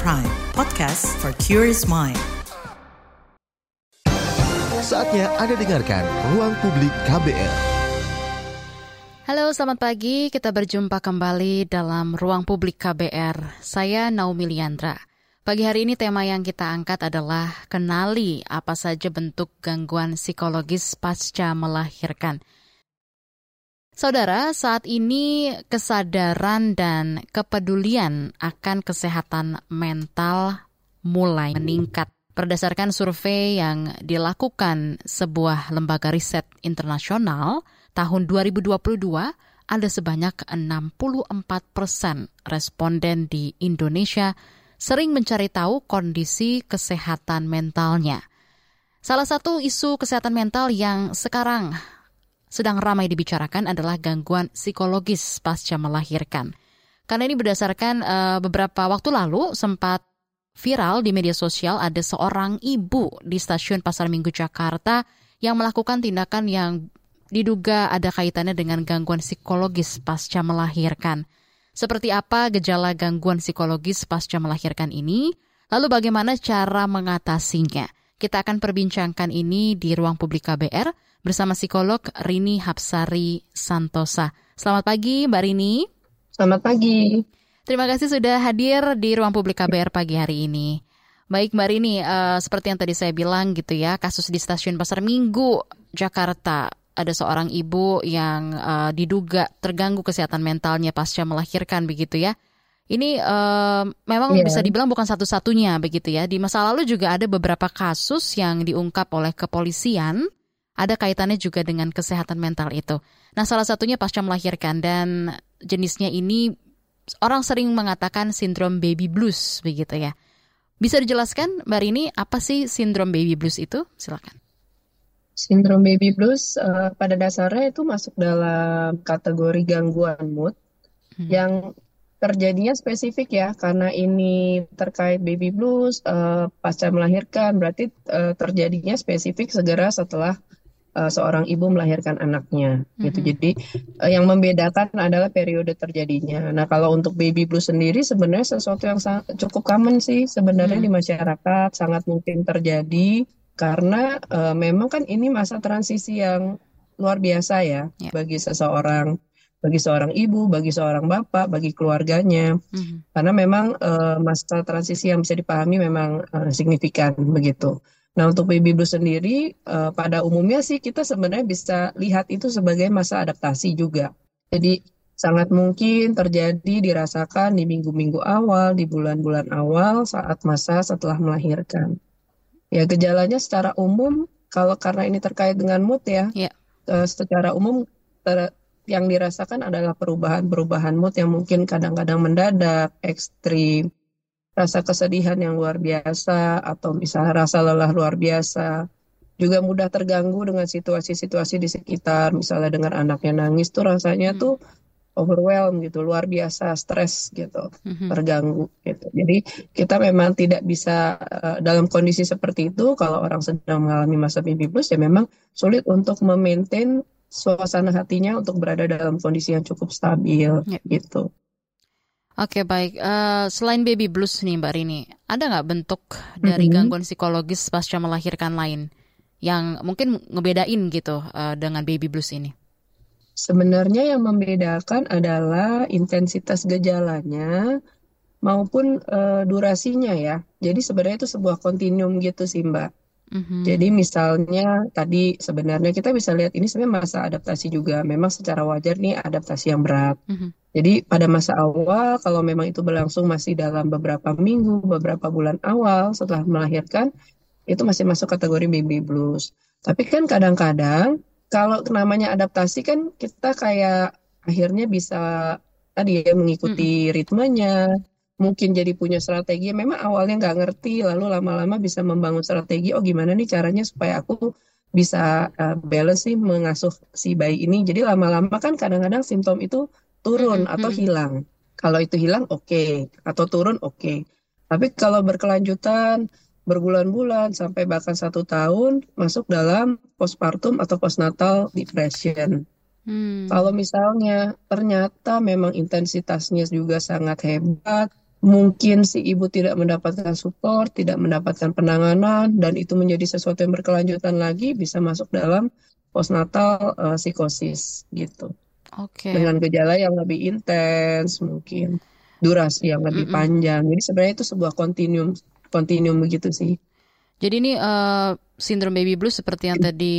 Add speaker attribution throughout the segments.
Speaker 1: Prime, podcast for curious mind.
Speaker 2: Saatnya Anda dengarkan Ruang Publik KBR.
Speaker 3: Halo, selamat pagi. Kita berjumpa kembali dalam Ruang Publik KBR. Saya Naomi Liandra. Pagi hari ini tema yang kita angkat adalah kenali apa saja bentuk gangguan psikologis pasca melahirkan. Saudara, saat ini kesadaran dan kepedulian akan kesehatan mental mulai meningkat. Berdasarkan survei yang dilakukan sebuah lembaga riset internasional tahun 2022, ada sebanyak 64 persen responden di Indonesia sering mencari tahu kondisi kesehatan mentalnya. Salah satu isu kesehatan mental yang sekarang sedang ramai dibicarakan adalah gangguan psikologis pasca melahirkan. Karena ini berdasarkan uh, beberapa waktu lalu sempat viral di media sosial ada seorang ibu di stasiun Pasar Minggu Jakarta yang melakukan tindakan yang diduga ada kaitannya dengan gangguan psikologis pasca melahirkan. Seperti apa gejala gangguan psikologis pasca melahirkan ini? Lalu bagaimana cara mengatasinya? Kita akan perbincangkan ini di ruang publik KBR bersama psikolog Rini Hapsari Santosa. Selamat pagi Mbak Rini.
Speaker 4: Selamat pagi.
Speaker 3: Terima kasih sudah hadir di ruang publik KBR pagi hari ini. Baik Mbak Rini, uh, seperti yang tadi saya bilang gitu ya, kasus di stasiun Pasar Minggu Jakarta ada seorang ibu yang uh, diduga terganggu kesehatan mentalnya pasca melahirkan begitu ya. Ini uh, memang yeah. bisa dibilang bukan satu-satunya begitu ya. Di masa lalu juga ada beberapa kasus yang diungkap oleh kepolisian ada kaitannya juga dengan kesehatan mental itu. Nah, salah satunya pasca melahirkan dan jenisnya ini orang sering mengatakan sindrom baby blues begitu ya. Bisa dijelaskan Mbak Rini apa sih sindrom baby blues itu? Silakan.
Speaker 4: Sindrom baby blues uh, pada dasarnya itu masuk dalam kategori gangguan mood hmm. yang terjadinya spesifik ya karena ini terkait baby blues uh, pasca melahirkan berarti uh, terjadinya spesifik segera setelah uh, seorang ibu melahirkan anaknya mm-hmm. gitu. Jadi uh, yang membedakan adalah periode terjadinya. Nah, kalau untuk baby blues sendiri sebenarnya sesuatu yang cukup common sih sebenarnya mm-hmm. di masyarakat, sangat mungkin terjadi karena uh, memang kan ini masa transisi yang luar biasa ya yeah. bagi seseorang bagi seorang ibu, bagi seorang bapak, bagi keluarganya, mm-hmm. karena memang uh, masa transisi yang bisa dipahami memang uh, signifikan begitu. Nah untuk baby blues sendiri uh, pada umumnya sih kita sebenarnya bisa lihat itu sebagai masa adaptasi juga. Jadi sangat mungkin terjadi dirasakan di minggu-minggu awal, di bulan-bulan awal saat masa setelah melahirkan. Ya gejalanya secara umum kalau karena ini terkait dengan mood ya, yeah. uh, secara umum ter, yang dirasakan adalah perubahan-perubahan mood yang mungkin kadang-kadang mendadak, ekstrim, rasa kesedihan yang luar biasa atau misalnya rasa lelah luar biasa. Juga mudah terganggu dengan situasi-situasi di sekitar, misalnya dengan anaknya nangis tuh rasanya hmm. tuh overwhelm gitu, luar biasa stres gitu, mm-hmm. terganggu gitu. Jadi kita memang tidak bisa uh, dalam kondisi seperti itu kalau orang sedang mengalami masa baby blues ya memang sulit untuk memaintain suasana hatinya untuk berada dalam kondisi yang cukup stabil yeah. gitu.
Speaker 3: Oke baik, uh, selain baby blues nih Mbak Rini, ada nggak bentuk dari mm-hmm. gangguan psikologis pasca melahirkan lain yang mungkin ngebedain gitu uh, dengan baby blues ini?
Speaker 4: Sebenarnya yang membedakan adalah intensitas gejalanya maupun uh, durasinya ya. Jadi sebenarnya itu sebuah kontinum gitu sih Mbak. Mm-hmm. Jadi misalnya tadi sebenarnya kita bisa lihat ini sebenarnya masa adaptasi juga. Memang secara wajar nih adaptasi yang berat. Mm-hmm. Jadi pada masa awal kalau memang itu berlangsung masih dalam beberapa minggu, beberapa bulan awal setelah melahirkan itu masih masuk kategori baby blues. Tapi kan kadang-kadang kalau namanya adaptasi kan kita kayak akhirnya bisa tadi ya mengikuti hmm. ritmenya, mungkin jadi punya strategi. Memang awalnya nggak ngerti, lalu lama-lama bisa membangun strategi. Oh gimana nih caranya supaya aku bisa uh, balance sih mengasuh si bayi ini. Jadi lama-lama kan kadang-kadang simptom itu turun hmm. atau hilang. Kalau itu hilang oke, okay. atau turun oke. Okay. Tapi kalau berkelanjutan berbulan-bulan sampai bahkan satu tahun masuk dalam postpartum atau postnatal depression. Hmm. Kalau misalnya ternyata memang intensitasnya juga sangat hebat, mungkin si ibu tidak mendapatkan support, tidak mendapatkan penanganan, dan itu menjadi sesuatu yang berkelanjutan lagi, bisa masuk dalam postnatal uh, psikosis gitu.
Speaker 3: Oke.
Speaker 4: Dengan gejala yang lebih intens mungkin, durasi yang lebih
Speaker 3: Mm-mm.
Speaker 4: panjang. Jadi sebenarnya itu sebuah kontinuum, kontinuum begitu sih.
Speaker 3: Jadi ini uh, sindrom baby blues seperti yang tadi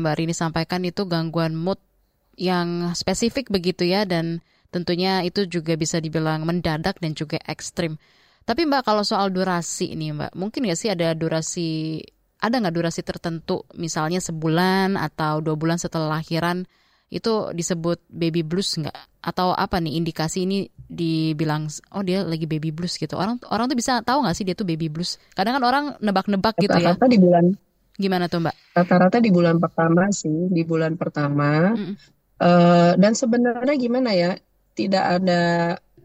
Speaker 3: Mbak Rini sampaikan itu gangguan mood yang spesifik begitu ya dan tentunya itu juga bisa dibilang mendadak dan juga ekstrim. Tapi Mbak kalau soal durasi ini Mbak, mungkin nggak sih ada durasi ada nggak durasi tertentu misalnya sebulan atau dua bulan setelah lahiran itu disebut baby blues nggak? Atau apa nih indikasi ini dibilang oh dia lagi baby blues gitu. Orang orang tuh bisa tahu nggak sih dia tuh baby blues? Kadang kan orang nebak-nebak gitu ya.
Speaker 4: Rata-rata di bulan
Speaker 3: Gimana tuh Mbak?
Speaker 4: rata-rata di bulan pertama sih, di bulan pertama.
Speaker 3: Mm-mm.
Speaker 4: Eh, dan sebenarnya gimana ya? Tidak ada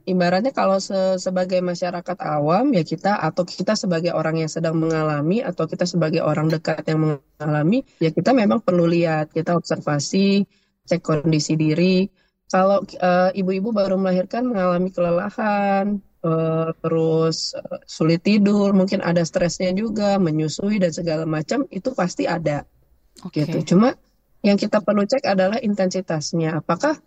Speaker 4: ibaratnya kalau se- sebagai masyarakat awam ya kita atau kita sebagai orang yang sedang mengalami atau kita sebagai orang dekat yang mengalami ya kita memang perlu lihat, kita observasi, cek kondisi diri. Kalau eh, ibu-ibu baru melahirkan mengalami kelelahan, eh, terus eh, sulit tidur, mungkin ada stresnya juga, menyusui dan segala macam itu pasti ada
Speaker 3: Oke.
Speaker 4: gitu. Cuma yang kita perlu cek adalah intensitasnya. Apakah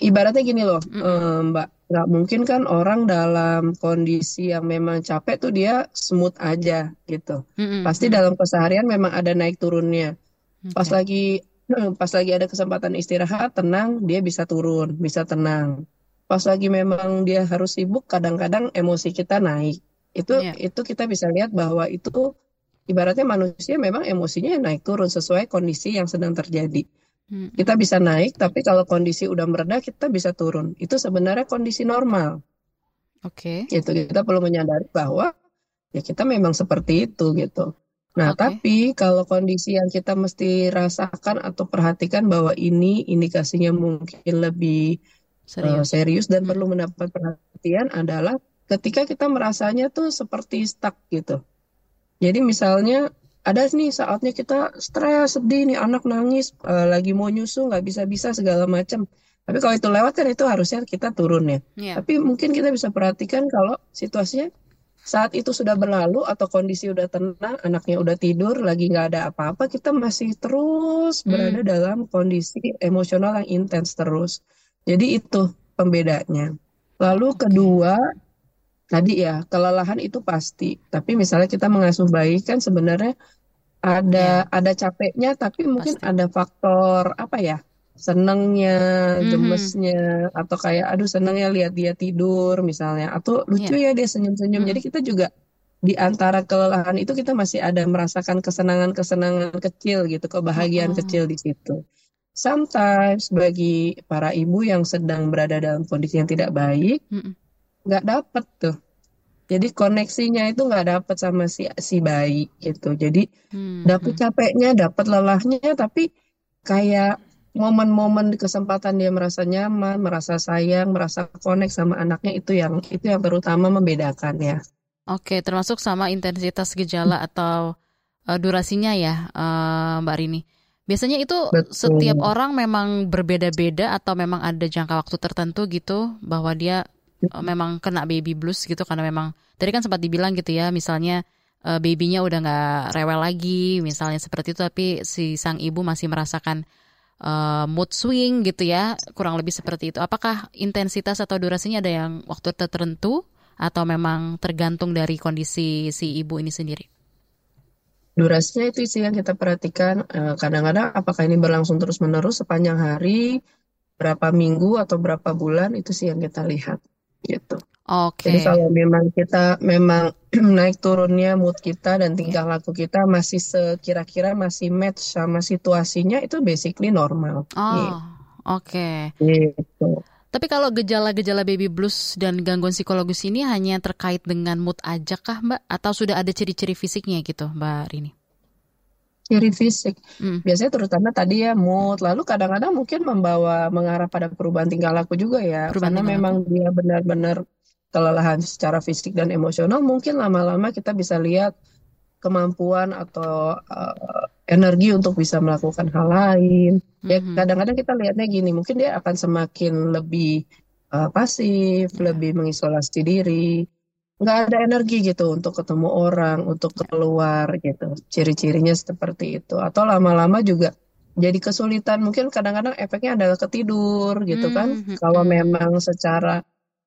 Speaker 4: ibaratnya gini loh,
Speaker 3: Mm-mm.
Speaker 4: eh, Mbak, nggak mungkin kan orang dalam kondisi yang memang capek tuh dia smooth aja gitu.
Speaker 3: Mm-mm,
Speaker 4: Pasti
Speaker 3: mm.
Speaker 4: dalam keseharian memang ada naik turunnya. Pas
Speaker 3: Oke.
Speaker 4: lagi pas lagi ada kesempatan istirahat, tenang, dia bisa turun, bisa tenang. Pas lagi memang dia harus sibuk, kadang-kadang emosi kita naik. Itu
Speaker 3: Iya.
Speaker 4: itu kita bisa lihat bahwa itu ibaratnya manusia memang emosinya naik turun sesuai kondisi yang sedang terjadi. Kita bisa naik, tapi kalau kondisi udah mereda, kita bisa turun. Itu sebenarnya kondisi normal.
Speaker 3: Oke.
Speaker 4: Gitu. Kita perlu menyadari bahwa ya kita memang seperti itu gitu. Nah,
Speaker 3: Oke.
Speaker 4: tapi kalau kondisi yang kita mesti rasakan atau perhatikan bahwa ini indikasinya mungkin lebih eh,
Speaker 3: Serius.
Speaker 4: serius dan
Speaker 3: Mm.
Speaker 4: perlu mendapat perhatian adalah ketika kita merasanya tuh seperti stuck gitu. Jadi misalnya ada nih saatnya kita stres, sedih nih anak nangis, eh, lagi mau nyusu nggak bisa-bisa segala macam. Tapi kalau itu lewat kan itu harusnya kita turun ya.
Speaker 3: Iya.
Speaker 4: Tapi mungkin kita bisa perhatikan kalau situasinya saat itu sudah berlalu atau kondisi udah tenang, anaknya udah tidur, lagi nggak ada apa-apa, kita masih terus berada
Speaker 3: Hmm.
Speaker 4: dalam kondisi emosional yang intens terus. Jadi itu pembedanya. Lalu kedua, tadi ya kelelahan itu pasti. Tapi misalnya kita mengasuh bayi kan sebenarnya ada ada capeknya, tapi mungkin
Speaker 3: pasti.
Speaker 4: ada faktor apa ya? Senengnya,
Speaker 3: Mhm.
Speaker 4: gemesnya, atau kayak aduh senengnya lihat dia tidur misalnya, atau lucu
Speaker 3: Iya.
Speaker 4: ya dia senyum-senyum. Jadi
Speaker 3: Mm-mm.
Speaker 4: kita juga di antara kelelahan itu kita masih ada merasakan kesenangan-kesenangan kecil gitu, kebahagiaan
Speaker 3: Oh.
Speaker 4: kecil di situ. Sometimes bagi para ibu yang sedang berada dalam kondisi yang tidak baik,
Speaker 3: Mm-mm.
Speaker 4: Nggak dapet tuh. Jadi koneksinya itu nggak dapet sama si si bayi gitu. Jadi dapet
Speaker 3: Mhm.
Speaker 4: capeknya, dapet lelahnya, tapi kayak momen-momen kesempatan dia merasa nyaman, merasa sayang, merasa connect sama anaknya itu yang itu yang terutama membedakan ya.
Speaker 3: Oke, termasuk sama intensitas gejala atau eh, durasinya ya, eh, Mbak Rini. Biasanya itu setiap
Speaker 4: Betul.
Speaker 3: orang memang berbeda-beda atau memang ada jangka waktu tertentu gitu bahwa dia eh, memang kena baby blues gitu karena memang tadi kan sempat dibilang gitu ya, misalnya eh, babynya udah nggak rewel lagi, misalnya seperti itu, tapi si sang ibu masih merasakan eh, mood swing gitu ya, kurang lebih seperti itu. Apakah intensitas atau durasinya ada yang waktu tertentu atau memang tergantung dari kondisi si ibu ini sendiri?
Speaker 4: Durasinya itu sih yang kita perhatikan. Kadang-kadang apakah ini berlangsung terus-menerus sepanjang hari, berapa minggu atau berapa bulan itu sih yang kita lihat gitu. Jadi
Speaker 3: Oke,
Speaker 4: kalau memang kita memang naik turunnya mood kita dan
Speaker 3: ya.
Speaker 4: tingkah laku kita masih sekira-kira masih match sama situasinya itu basically normal.
Speaker 3: Oh, oke.
Speaker 4: Gitu.
Speaker 3: Tapi kalau gejala-gejala baby blues dan gangguan psikologis ini hanya terkait dengan mood aja kah, Mbak? Atau sudah ada ciri-ciri fisiknya gitu, Mbak Rini?
Speaker 4: Ciri fisik
Speaker 3: Hmm.
Speaker 4: biasanya terutama tadi ya mood, lalu kadang-kadang mungkin membawa mengarah pada perubahan tingkah laku juga ya,
Speaker 3: Perubahan
Speaker 4: karena memang
Speaker 3: laku.
Speaker 4: dia benar-benar kelelahan secara fisik dan emosional, mungkin lama-lama kita bisa lihat kemampuan atau eh, energi untuk bisa melakukan hal lain. Ya
Speaker 3: Mhm.
Speaker 4: kadang-kadang kita lihatnya gini, mungkin dia akan semakin lebih eh, pasif,
Speaker 3: Ya.
Speaker 4: lebih mengisolasi diri, nggak ada energi gitu untuk ketemu orang, untuk keluar gitu. Ciri-cirinya seperti itu. Atau lama-lama juga jadi kesulitan. Mungkin kadang-kadang efeknya adalah ketidur gitu kan.
Speaker 3: Hmm, hmm,
Speaker 4: Kalau
Speaker 3: hmm.
Speaker 4: memang secara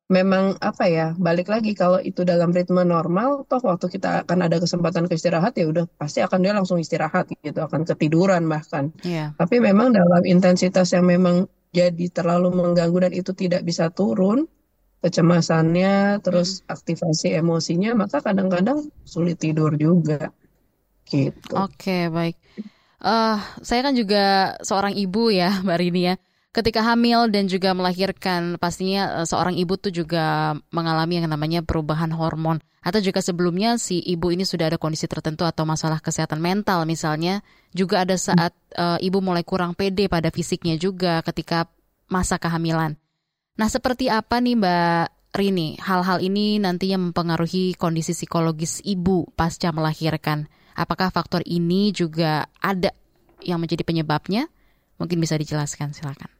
Speaker 4: memang apa ya, balik lagi kalau itu dalam ritme normal, toh waktu kita akan ada kesempatan ke istirahat ya udah pasti akan dia langsung istirahat gitu, akan ketiduran bahkan.
Speaker 3: Iya.
Speaker 4: Tapi memang dalam intensitas yang memang jadi terlalu mengganggu dan itu tidak bisa turun, kecemasannya, terus aktivasi emosinya, maka kadang-kadang sulit tidur juga. Gitu.
Speaker 3: Oke, baik. Eh, saya kan juga seorang ibu ya, Mbak Rini ya. Ketika hamil dan juga melahirkan, pastinya eh, seorang ibu tuh juga mengalami yang namanya perubahan hormon. Atau juga sebelumnya si ibu ini sudah ada kondisi tertentu atau masalah kesehatan mental misalnya. Juga ada saat eh, ibu mulai kurang pede pada fisiknya juga ketika masa kehamilan. Nah, seperti apa nih Mbak Rini? Hal-hal ini nantinya mempengaruhi kondisi psikologis ibu pasca melahirkan. Apakah faktor ini juga ada yang menjadi penyebabnya? Mungkin bisa dijelaskan, silakan.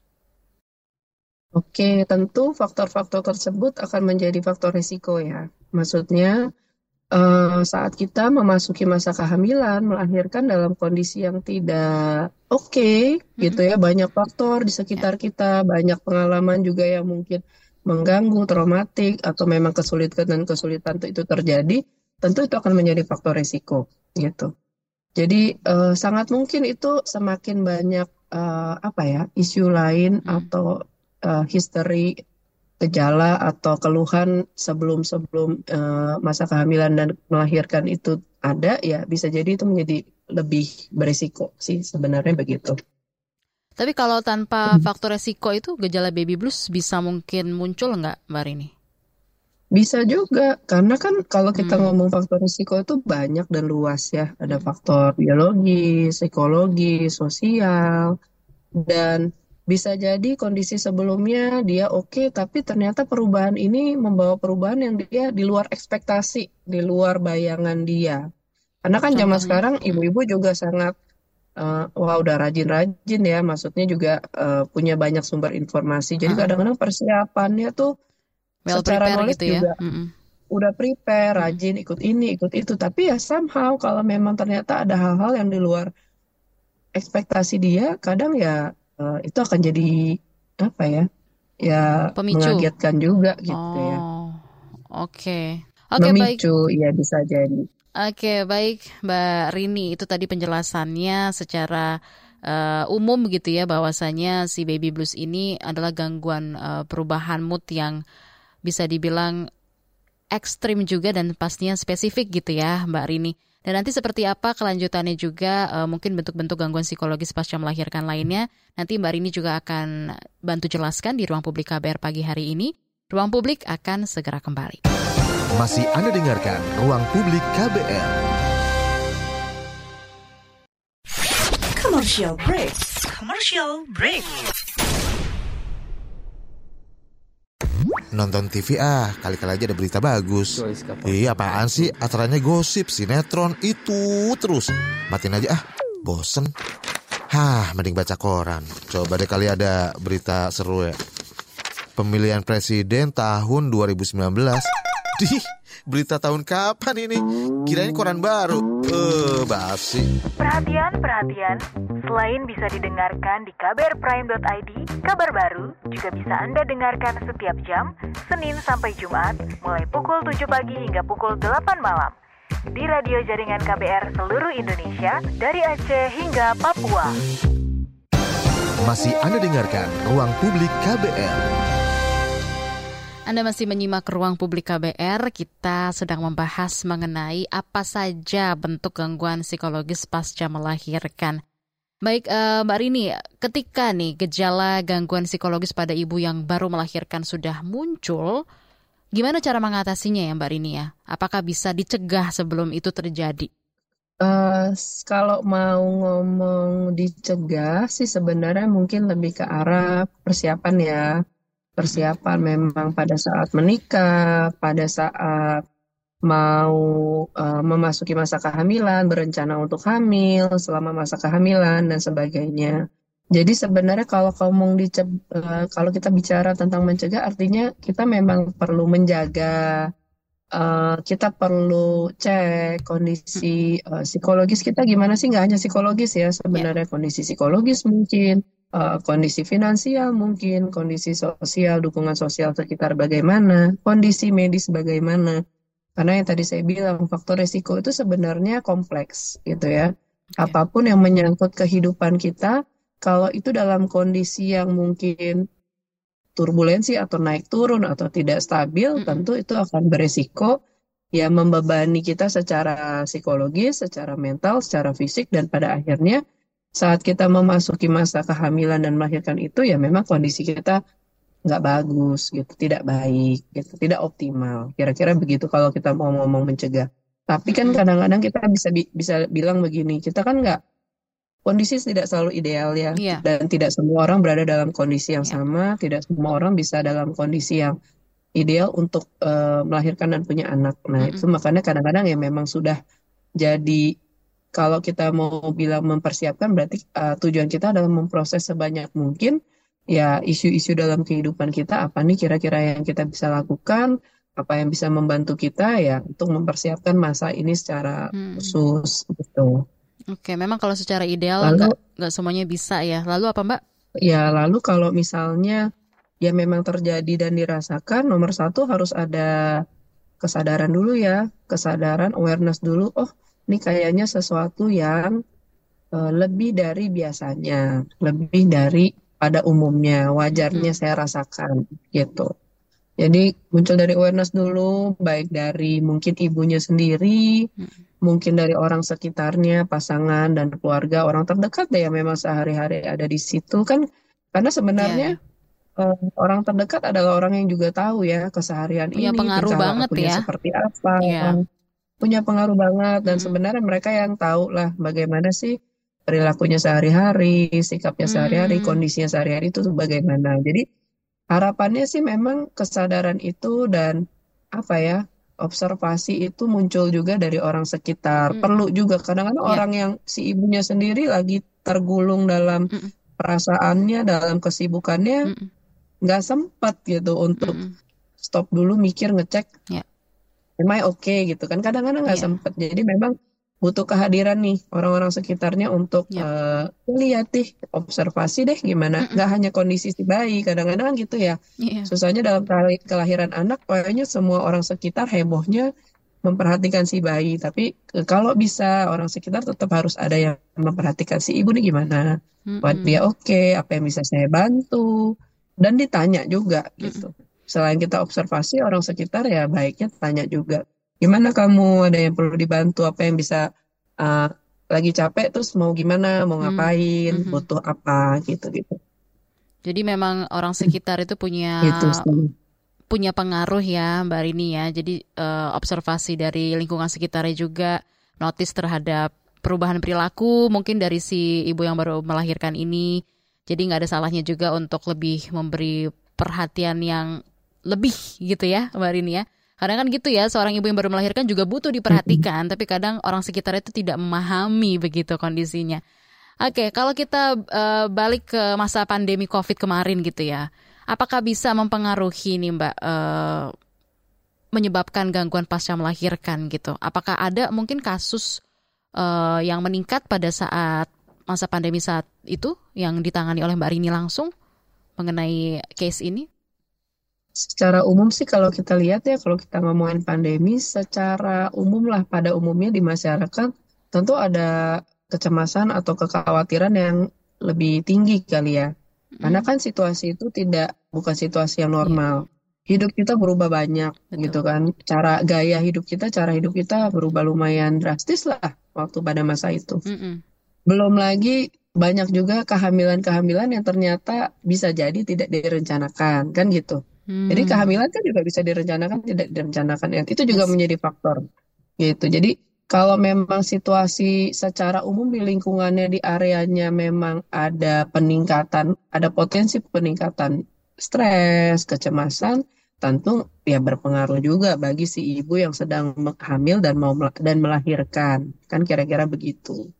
Speaker 4: Oke, tentu faktor-faktor tersebut akan menjadi faktor risiko ya. Maksudnya eh, saat kita memasuki masa kehamilan, melahirkan dalam kondisi yang tidak oke gitu ya, banyak faktor di sekitar kita, banyak pengalaman juga yang mungkin mengganggu, traumatik, atau memang kesulitan dan kesulitan itu terjadi, tentu itu akan menjadi faktor risiko gitu. Jadi eh, sangat mungkin itu semakin banyak eh, apa ya isu lain
Speaker 3: Hmm.
Speaker 4: atau eh, history gejala atau keluhan sebelum-sebelum eh, masa kehamilan dan melahirkan itu ada ya bisa jadi itu menjadi lebih berisiko sih sebenarnya begitu.
Speaker 3: Tapi kalau tanpa faktor resiko itu gejala baby blues bisa mungkin muncul nggak, Mbak Rini?
Speaker 4: Bisa juga karena kan kalau kita
Speaker 3: Hmm.
Speaker 4: ngomong faktor risiko itu banyak dan luas ya. Ada faktor biologi, psikologi, sosial dan bisa jadi kondisi sebelumnya dia oke tapi ternyata perubahan ini membawa perubahan yang dia di luar ekspektasi, di luar bayangan dia. Karena kan zaman
Speaker 3: Contohnya?
Speaker 4: sekarang ibu-ibu juga sangat eh, wah udah rajin-rajin ya, maksudnya juga eh, punya banyak sumber informasi. Jadi kadang-kadang persiapannya tuh
Speaker 3: Well
Speaker 4: secara knowledge
Speaker 3: gitu ya.
Speaker 4: juga
Speaker 3: Mm-mm.
Speaker 4: udah prepare, rajin ikut ini, ikut itu. Tapi ya somehow kalau memang ternyata ada hal-hal yang di luar ekspektasi dia, kadang ya eh, itu akan jadi apa ya? Ya
Speaker 3: Pemicu.
Speaker 4: mengagetkan juga gitu ya.
Speaker 3: Oh, oke. Oke, baik.
Speaker 4: Memicu, ya bisa jadi.
Speaker 3: Oke, baik Mbak Rini. Itu tadi penjelasannya secara eh, umum gitu ya bahwasanya si baby blues ini adalah gangguan eh, perubahan mood yang bisa dibilang ekstrim juga dan pastinya spesifik gitu ya Mbak Rini. Dan nanti seperti apa kelanjutannya juga eh, mungkin bentuk-bentuk gangguan psikologis pasca melahirkan lainnya. Nanti Mbak Rini juga akan bantu jelaskan di ruang publik KBR pagi hari ini. Ruang publik akan segera kembali.
Speaker 2: Masih Anda dengarkan Ruang Publik KBR.
Speaker 1: Commercial break. Commercial break.
Speaker 2: Nonton TV ah, kali-kali aja ada berita bagus. Iya apaan sih, acaranya gosip, sinetron, itu terus. Matiin aja ah, bosen. Hah, mending baca koran. Coba deh kali ada berita seru ya. Pemilihan presiden tahun 2019. Dih, berita tahun kapan ini? Kirain koran baru. Eh, basi.
Speaker 5: Perhatian, perhatian. Selain bisa didengarkan di kbrprime.id, kabar baru juga bisa Anda dengarkan setiap jam, Senin sampai Jumat, mulai pukul 7 pagi hingga pukul 8 malam. Di radio jaringan KBR seluruh Indonesia, dari Aceh hingga Papua.
Speaker 2: Masih Anda dengarkan Ruang Publik KBR.
Speaker 3: Anda masih menyimak ruang publik KBR. Kita sedang membahas mengenai apa saja bentuk gangguan psikologis pasca melahirkan. Baik, eh, Mbak Rini, ketika nih gejala gangguan psikologis pada ibu yang baru melahirkan sudah muncul, gimana cara mengatasinya ya Mbak Rini ya? Apakah bisa dicegah sebelum itu terjadi?
Speaker 4: S- kalau mau ngomong dicegah sih sebenarnya mungkin lebih ke arah persiapan ya. Persiapan memang pada saat menikah, pada saat mau eh, memasuki masa kehamilan, berencana untuk hamil selama masa kehamilan dan sebagainya. Jadi sebenarnya kalau ngomong dice- eh, kalau kita bicara tentang mencegah artinya kita memang perlu menjaga uh, kita perlu cek kondisi uh, psikologis kita gimana sih nggak hanya psikologis ya sebenarnya yeah. kondisi psikologis mungkin uh, kondisi finansial mungkin kondisi sosial dukungan sosial sekitar bagaimana kondisi medis bagaimana. Karena yang tadi saya bilang faktor resiko itu sebenarnya kompleks gitu ya. Okay. apa pun yang menyangkut kehidupan kita kalau itu dalam kondisi yang mungkin turbulensi atau naik turun atau tidak stabil, tentu itu akan beresiko ya membebani kita secara psikologis, secara mental, secara fisik dan pada akhirnya saat kita memasuki masa kehamilan dan melahirkan itu ya memang kondisi kita nggak bagus gitu, tidak baik gitu, tidak optimal. Kira-kira begitu kalau kita mau ngomong mencegah. Tapi kan kadang-kadang kita bisa bisa bilang begini, kita kan nggak kondisi tidak selalu ideal ya yeah. dan tidak semua orang berada dalam kondisi yang yeah. sama tidak semua orang bisa dalam kondisi yang ideal untuk uh, melahirkan dan punya anak nah mm -hmm. itu makanya kadang-kadang ya memang sudah jadi kalau kita mau bilang mempersiapkan berarti uh, tujuan kita adalah memproses sebanyak mungkin ya isu-isu dalam kehidupan kita apa nih kira-kira yang kita bisa lakukan apa yang bisa membantu kita ya untuk mempersiapkan masa ini secara hmm. khusus gitu.
Speaker 3: Oke, memang kalau secara ideal lalu, nggak semuanya bisa ya. Lalu apa Mbak?
Speaker 4: Ya, lalu kalau misalnya ya memang terjadi dan dirasakan, nomor satu harus ada kesadaran dulu ya, kesadaran, awareness dulu. Oh, ini kayaknya sesuatu yang uh, lebih dari biasanya, lebih dari pada umumnya, wajarnya hmm. saya rasakan gitu. Jadi muncul dari awareness dulu, baik dari mungkin ibunya sendiri, hmm mungkin dari orang sekitarnya, pasangan dan keluarga, orang terdekat deh yang memang sehari-hari ada di situ kan karena sebenarnya yeah. uh, orang terdekat adalah orang yang juga tahu ya keseharian
Speaker 3: punya
Speaker 4: ini,
Speaker 3: pengaruh banget ya.
Speaker 4: seperti apa, yeah. Punya pengaruh banget dan hmm. sebenarnya mereka yang tahu lah bagaimana sih perilakunya sehari-hari, sikapnya sehari-hari, hmm. kondisinya sehari-hari itu tuh bagaimana. Jadi harapannya sih memang kesadaran itu dan apa ya observasi itu muncul juga dari orang sekitar. Hmm. Perlu juga kadang-kadang yeah. orang yang si ibunya sendiri lagi tergulung dalam hmm. perasaannya, dalam kesibukannya, nggak sempat gitu untuk stop dulu mikir ngecek, yeah. Am I okay gitu kan? Kadang-kadang nggak yeah. sempat. Jadi memang butuh kehadiran nih orang-orang sekitarnya untuk yeah. uh, lihat deh observasi deh gimana mm -mm. hanya kondisi si bayi kadang-kadang gitu ya yeah. susahnya dalam kelahiran anak pokoknya semua orang sekitar hebohnya memperhatikan si bayi tapi kalau bisa orang sekitar tetap harus ada yang memperhatikan si ibu nih gimana mm -mm. buat dia oke okay, apa yang bisa saya bantu dan ditanya juga mm -mm. gitu selain kita observasi orang sekitar ya baiknya tanya juga gimana kamu? Ada yang perlu dibantu? Apa yang bisa uh, lagi capek terus mau gimana? Mau hmm, ngapain? Hmm. butuh apa? Gitu gitu.
Speaker 3: Jadi memang orang sekitar itu punya gitu, punya pengaruh ya Mbak Rini ya. Jadi uh, observasi dari lingkungan sekitarnya juga notice terhadap perubahan perilaku mungkin dari si ibu yang baru melahirkan ini. Jadi nggak ada salahnya juga untuk lebih memberi perhatian yang lebih gitu ya Mbak Rini ya Kadang kan gitu ya, seorang ibu yang baru melahirkan juga butuh diperhatikan, tapi kadang orang sekitar itu tidak memahami begitu kondisinya. Oke, kalau kita uh, balik ke masa pandemi COVID kemarin gitu ya, apakah bisa mempengaruhi nih Mbak uh, menyebabkan gangguan pasca melahirkan gitu? Apakah ada mungkin kasus uh, yang meningkat pada saat masa pandemi saat itu yang ditangani oleh Mbak Rini langsung mengenai case ini?
Speaker 4: Secara umum sih kalau kita lihat ya, kalau kita ngomongin pandemi, secara umum lah pada umumnya di masyarakat tentu ada kecemasan atau kekhawatiran yang lebih tinggi kali ya. Karena kan situasi itu tidak bukan situasi yang normal. Hidup kita berubah banyak Betul. gitu kan. Cara gaya hidup kita, cara hidup kita berubah lumayan drastis lah waktu pada masa itu. Belum lagi banyak juga kehamilan-kehamilan yang ternyata bisa jadi tidak direncanakan kan gitu. Hmm. Jadi kehamilan kan juga bisa direncanakan, tidak direncanakan. Ya, itu juga yes. menjadi faktor. Gitu. Jadi kalau memang situasi secara umum di lingkungannya di areanya memang ada peningkatan, ada potensi peningkatan stres, kecemasan, tentu ya berpengaruh juga bagi si ibu yang sedang hamil dan mau dan melahirkan. Kan kira-kira begitu.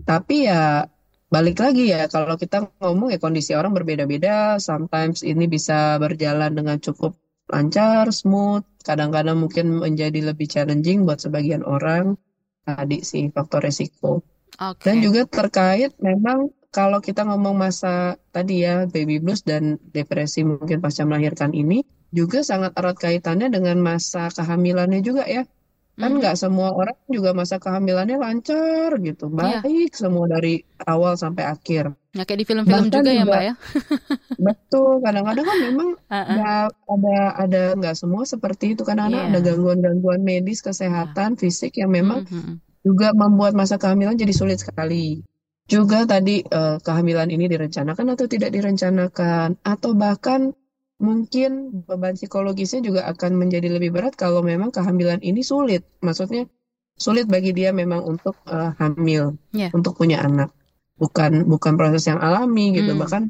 Speaker 4: Tapi ya balik lagi ya kalau kita ngomong ya kondisi orang berbeda-beda sometimes ini bisa berjalan dengan cukup lancar smooth kadang-kadang mungkin menjadi lebih challenging buat sebagian orang tadi sih faktor resiko.
Speaker 3: Oke.
Speaker 4: Dan juga terkait memang kalau kita ngomong masa tadi ya baby blues dan depresi mungkin pasca melahirkan ini juga sangat erat kaitannya dengan masa kehamilannya juga ya. Kan nggak semua orang juga masa kehamilannya lancar gitu,
Speaker 3: Iya.
Speaker 4: baik semua dari awal sampai akhir.
Speaker 3: Ya kayak di film-film
Speaker 4: Bahkan
Speaker 3: juga ya
Speaker 4: juga
Speaker 3: Mbak ya.
Speaker 4: betul, kadang-kadang kan memang nggak ada ada nggak semua seperti itu. Kadang-kadang ada
Speaker 3: Iya.
Speaker 4: gangguan-gangguan medis kesehatan fisik yang memang
Speaker 3: Mhm, mhm.
Speaker 4: juga membuat masa kehamilan jadi sulit sekali. Juga tadi eh, kehamilan ini direncanakan atau tidak direncanakan, atau bahkan mungkin beban psikologisnya juga akan menjadi lebih berat kalau memang kehamilan ini sulit. Maksudnya sulit bagi dia memang untuk eh, hamil,
Speaker 3: Ya.
Speaker 4: untuk punya anak. Bukan bukan proses yang alami gitu.
Speaker 3: Hmm.
Speaker 4: Bahkan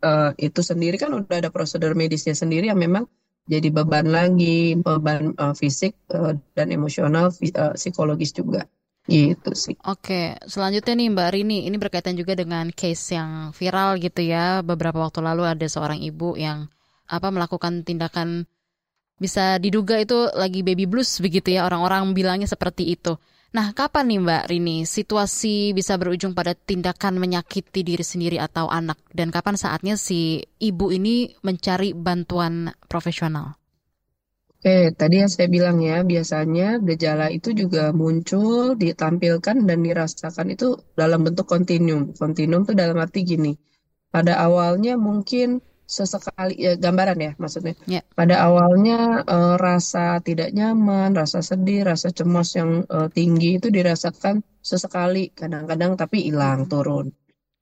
Speaker 4: eh, itu sendiri kan udah ada prosedur medisnya sendiri yang memang jadi beban lagi, beban eh, fisik eh, dan emosional, eh, psikologis juga. Gitu sih.
Speaker 3: Oke, selanjutnya nih Mbak Rini, ini berkaitan juga dengan case yang viral gitu ya. Beberapa waktu lalu ada seorang ibu yang apa melakukan tindakan bisa diduga itu lagi baby blues begitu ya. Orang-orang bilangnya seperti itu. Nah, kapan nih Mbak Rini situasi bisa berujung pada tindakan menyakiti diri sendiri atau anak dan kapan saatnya si ibu ini mencari bantuan profesional?
Speaker 4: Oke, tadi yang saya bilang ya, biasanya gejala itu juga muncul, ditampilkan, dan dirasakan itu dalam bentuk kontinum. Kontinum itu dalam arti gini, pada awalnya mungkin sesekali, ya, gambaran ya maksudnya.
Speaker 3: Ya.
Speaker 4: Pada awalnya eh, rasa tidak nyaman, rasa sedih, rasa cemas yang eh, tinggi itu dirasakan sesekali, kadang-kadang tapi hilang, turun.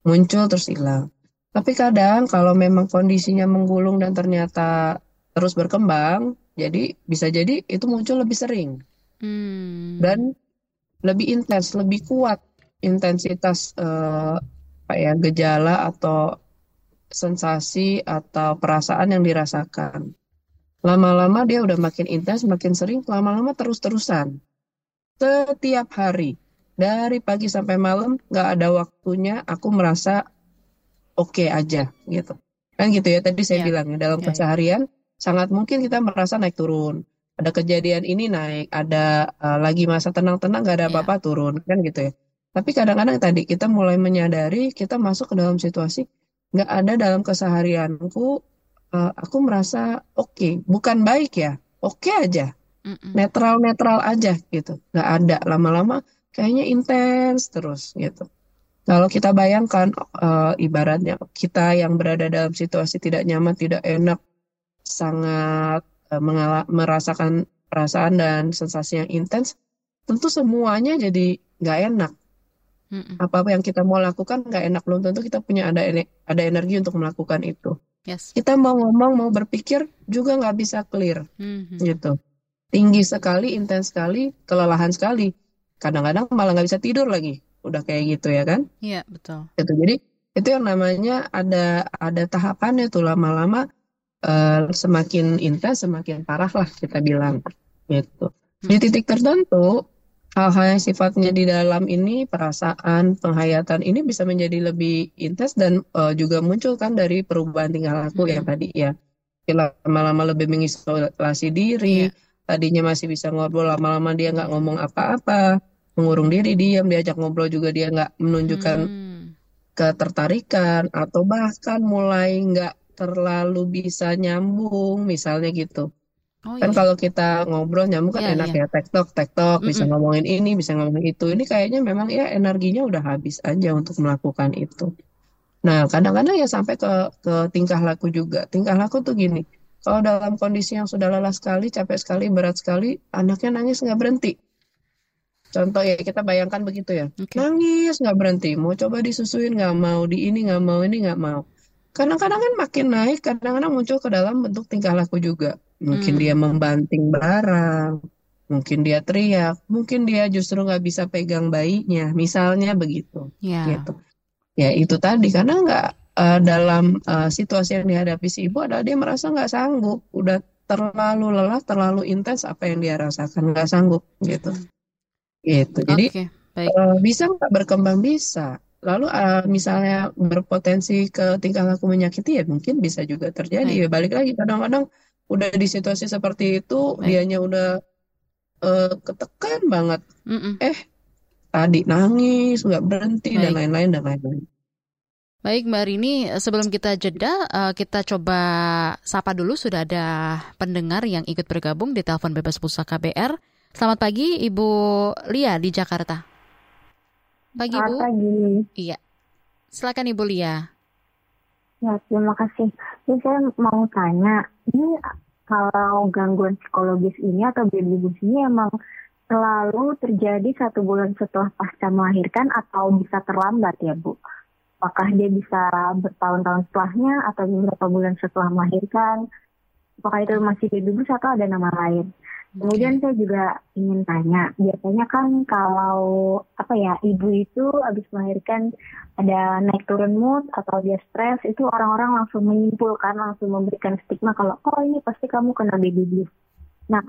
Speaker 4: Muncul terus hilang. Tapi kadang kalau memang kondisinya menggulung dan ternyata terus berkembang, jadi bisa jadi itu muncul lebih sering
Speaker 3: Hmm.
Speaker 4: dan lebih intens, lebih kuat intensitas eh, apa ya gejala atau sensasi atau perasaan yang dirasakan. Lama-lama dia udah makin intens, makin sering, lama-lama terus-terusan. Setiap hari, dari pagi sampai malam, nggak ada waktunya aku merasa oke aja gitu. Kan gitu ya, tadi saya
Speaker 3: Ya.
Speaker 4: bilang ya, dalam
Speaker 3: Ya, ya.
Speaker 4: keseharian sangat mungkin kita merasa naik turun. Ada kejadian ini naik, ada uh, lagi masa tenang-tenang nggak ada
Speaker 3: Ya.
Speaker 4: apa-apa turun, kan gitu ya. Tapi kadang-kadang tadi kita mulai menyadari kita masuk ke dalam situasi nggak ada dalam keseharianku, uh, aku merasa oke, bukan baik ya, oke aja,
Speaker 3: Mm-mm.
Speaker 4: netral-netral aja gitu, nggak ada. Lama-lama kayaknya intens terus gitu. Kalau kita bayangkan uh, ibaratnya kita yang berada dalam situasi tidak nyaman, tidak enak, sangat uh, mengala- merasakan perasaan dan sensasi yang intens, tentu semuanya jadi nggak enak.
Speaker 3: Mm-mm.
Speaker 4: Apa-apa yang kita mau lakukan nggak enak, belum tentu kita punya ada ada energi untuk melakukan itu.
Speaker 3: Yes.
Speaker 4: Kita mau ngomong, mau berpikir juga nggak bisa clear
Speaker 3: Mhm.
Speaker 4: gitu. Tinggi sekali, intens sekali, kelelahan sekali. Kadang-kadang malah nggak bisa tidur lagi. Udah kayak gitu ya kan?
Speaker 3: Iya, betul.
Speaker 4: Gitu. Jadi itu yang namanya ada ada tahapannya tuh lama-lama eh, semakin intens, semakin parah lah kita bilang gitu. Di titik tertentu hal-hal yang sifatnya di dalam ini perasaan, penghayatan ini bisa menjadi lebih intens dan eh, juga muncul kan dari perubahan tingkah laku yang
Speaker 3: Mhm.
Speaker 4: tadi ya. Lama-lama lebih mengisolasi diri,
Speaker 3: Iya.
Speaker 4: tadinya masih bisa ngobrol, lama-lama dia nggak ngomong apa-apa, mengurung diri, diam, diajak ngobrol juga dia nggak menunjukkan
Speaker 3: Hmm.
Speaker 4: ketertarikan atau bahkan mulai nggak terlalu bisa nyambung misalnya gitu.
Speaker 3: Oh
Speaker 4: Kan
Speaker 3: iya.
Speaker 4: kalau kita ngobrol nyambung kan
Speaker 3: Iya,
Speaker 4: enak
Speaker 3: iya.
Speaker 4: ya, tektok, tektok, bisa
Speaker 3: Mm-mm.
Speaker 4: ngomongin ini, bisa ngomongin itu. Ini kayaknya memang ya energinya udah habis aja untuk melakukan itu. Nah, kadang-kadang ya sampai ke ke tingkah laku juga. Tingkah laku tuh gini, kalau dalam kondisi yang sudah lelah sekali, capek sekali, berat sekali, anaknya nangis nggak berhenti. Contoh ya kita bayangkan begitu ya,
Speaker 3: Oke.
Speaker 4: nangis nggak berhenti, mau coba disusuin nggak mau, di ini nggak mau, ini nggak mau. Kadang-kadang kan makin naik, kadang-kadang muncul ke dalam bentuk tingkah laku juga. Mungkin
Speaker 3: Hmm.
Speaker 4: dia membanting barang, mungkin dia teriak, mungkin dia justru nggak bisa pegang bayinya, misalnya begitu,
Speaker 3: Ya.
Speaker 4: gitu. Ya itu tadi karena nggak eh, dalam eh, situasi yang dihadapi si ibu adalah dia merasa nggak sanggup, udah terlalu lelah, terlalu intens apa yang dia rasakan nggak sanggup gitu, gitu. Jadi
Speaker 3: Oke, baik.
Speaker 4: eh, bisa nggak berkembang bisa. Lalu eh, misalnya berpotensi ke tingkah laku menyakiti ya mungkin bisa juga terjadi.
Speaker 3: Baik.
Speaker 4: Ya balik lagi kadang-kadang udah di situasi seperti itu, Baik. dianya udah uh, ketekan banget. Mm -mm. Eh, tadi nangis, nggak berhenti Baik. dan lain-lain dan lain-lain.
Speaker 3: Baik Mbak Rini, sebelum kita jeda, uh, kita coba sapa dulu sudah ada pendengar yang ikut bergabung di telepon bebas pulsa KBR. Selamat pagi Ibu Lia di Jakarta. Pagi Selamat
Speaker 6: Bu. pagi.
Speaker 3: Iya. Silakan Ibu Lia.
Speaker 6: Ya, terima kasih. Ini saya mau tanya, ini kalau gangguan psikologis ini atau baby blues ini emang selalu terjadi satu bulan setelah pasca melahirkan atau bisa terlambat ya Bu? Apakah dia bisa bertahun-tahun setelahnya atau beberapa bulan setelah melahirkan? Apakah itu masih baby blues atau ada nama lain? Kemudian saya juga ingin tanya, biasanya kan kalau apa ya ibu itu habis melahirkan ada naik turun mood atau dia stres, itu orang-orang langsung menyimpulkan, langsung memberikan stigma kalau oh ini pasti kamu kena baby blues. Nah,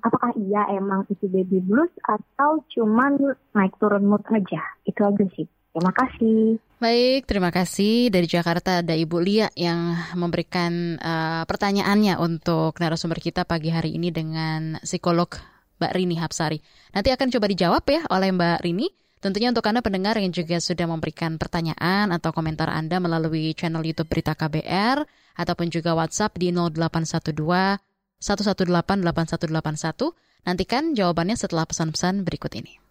Speaker 6: apakah iya emang itu baby blues atau cuman naik turun mood aja? Itu aja sih. Terima kasih.
Speaker 3: Baik, terima kasih. Dari Jakarta ada Ibu Lia yang memberikan uh, pertanyaannya untuk narasumber kita pagi hari ini dengan psikolog Mbak Rini Hapsari. Nanti akan coba dijawab ya oleh Mbak Rini. Tentunya untuk Anda pendengar yang juga sudah memberikan pertanyaan atau komentar Anda melalui channel YouTube Berita KBR ataupun juga WhatsApp di 0812 118 8181. Nantikan jawabannya setelah pesan-pesan berikut ini.